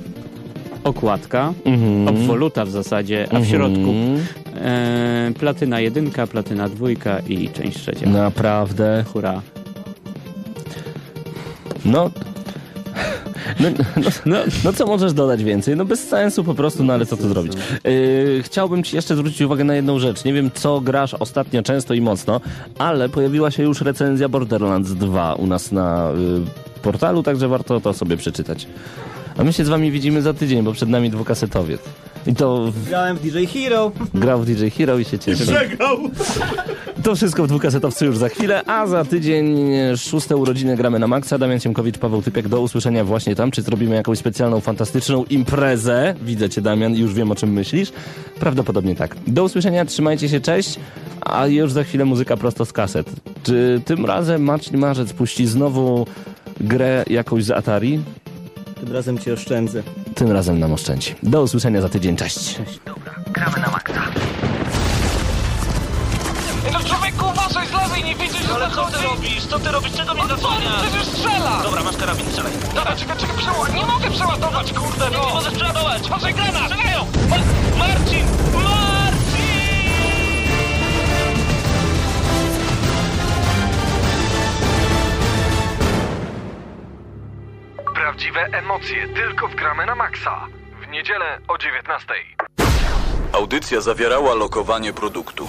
okładka, Mhm. obwoluta w zasadzie, a w środku Mhm. E, platyna jedynka, platyna dwójka i część trzecia. Naprawdę. Hurra. No, no, no, No, no co możesz dodać więcej? No bez sensu po prostu, no ale co tu zrobić? Yy, chciałbym ci jeszcze zwrócić uwagę na jedną rzecz. Nie wiem, co grasz ostatnio często i mocno, ale pojawiła się już recenzja Borderlands 2 u nas na yy, portalu, także warto to sobie przeczytać. A my się z wami widzimy za tydzień, bo przed nami dwukasetowiec. I to w- Grałem w DJ Hero. grał w DJ Hero i się cieszy. Przegrał. To wszystko w dwukasetowcu już za chwilę, a za tydzień e, szóste urodziny gramy na maksa. Damian Siemkowicz, Paweł Typiak, do usłyszenia właśnie tam. Czy zrobimy jakąś specjalną, fantastyczną imprezę? Widzę cię, Damian, już wiem o czym myślisz. Prawdopodobnie tak. Do usłyszenia, trzymajcie się, cześć. A już za chwilę muzyka prosto z kaset. Czy tym razem Marcin Marzec puści znowu grę jakąś z Atari? Tym razem cię oszczędzę. Tym razem nam oszczędzi. Do usłyszenia za tydzień, cześć. No człowieku, uważaj z lewej, nie widzisz, że Ale co zachodzi? ty robisz? Co ty robisz? Czego mnie zasłaniasz? Przecież strzela! Dobra, masz karabin, strzelaj. Dobra, czekaj, czekaj, przeładuj. Nie mogę przeładować, kurde, Nie no! możesz przeładować! Uważaj, granat! Strzelają! Ma- Marcin! Marcin! Prawdziwe emocje tylko w gramy na maksa. W niedzielę o 19. Audycja zawierała lokowanie produktu.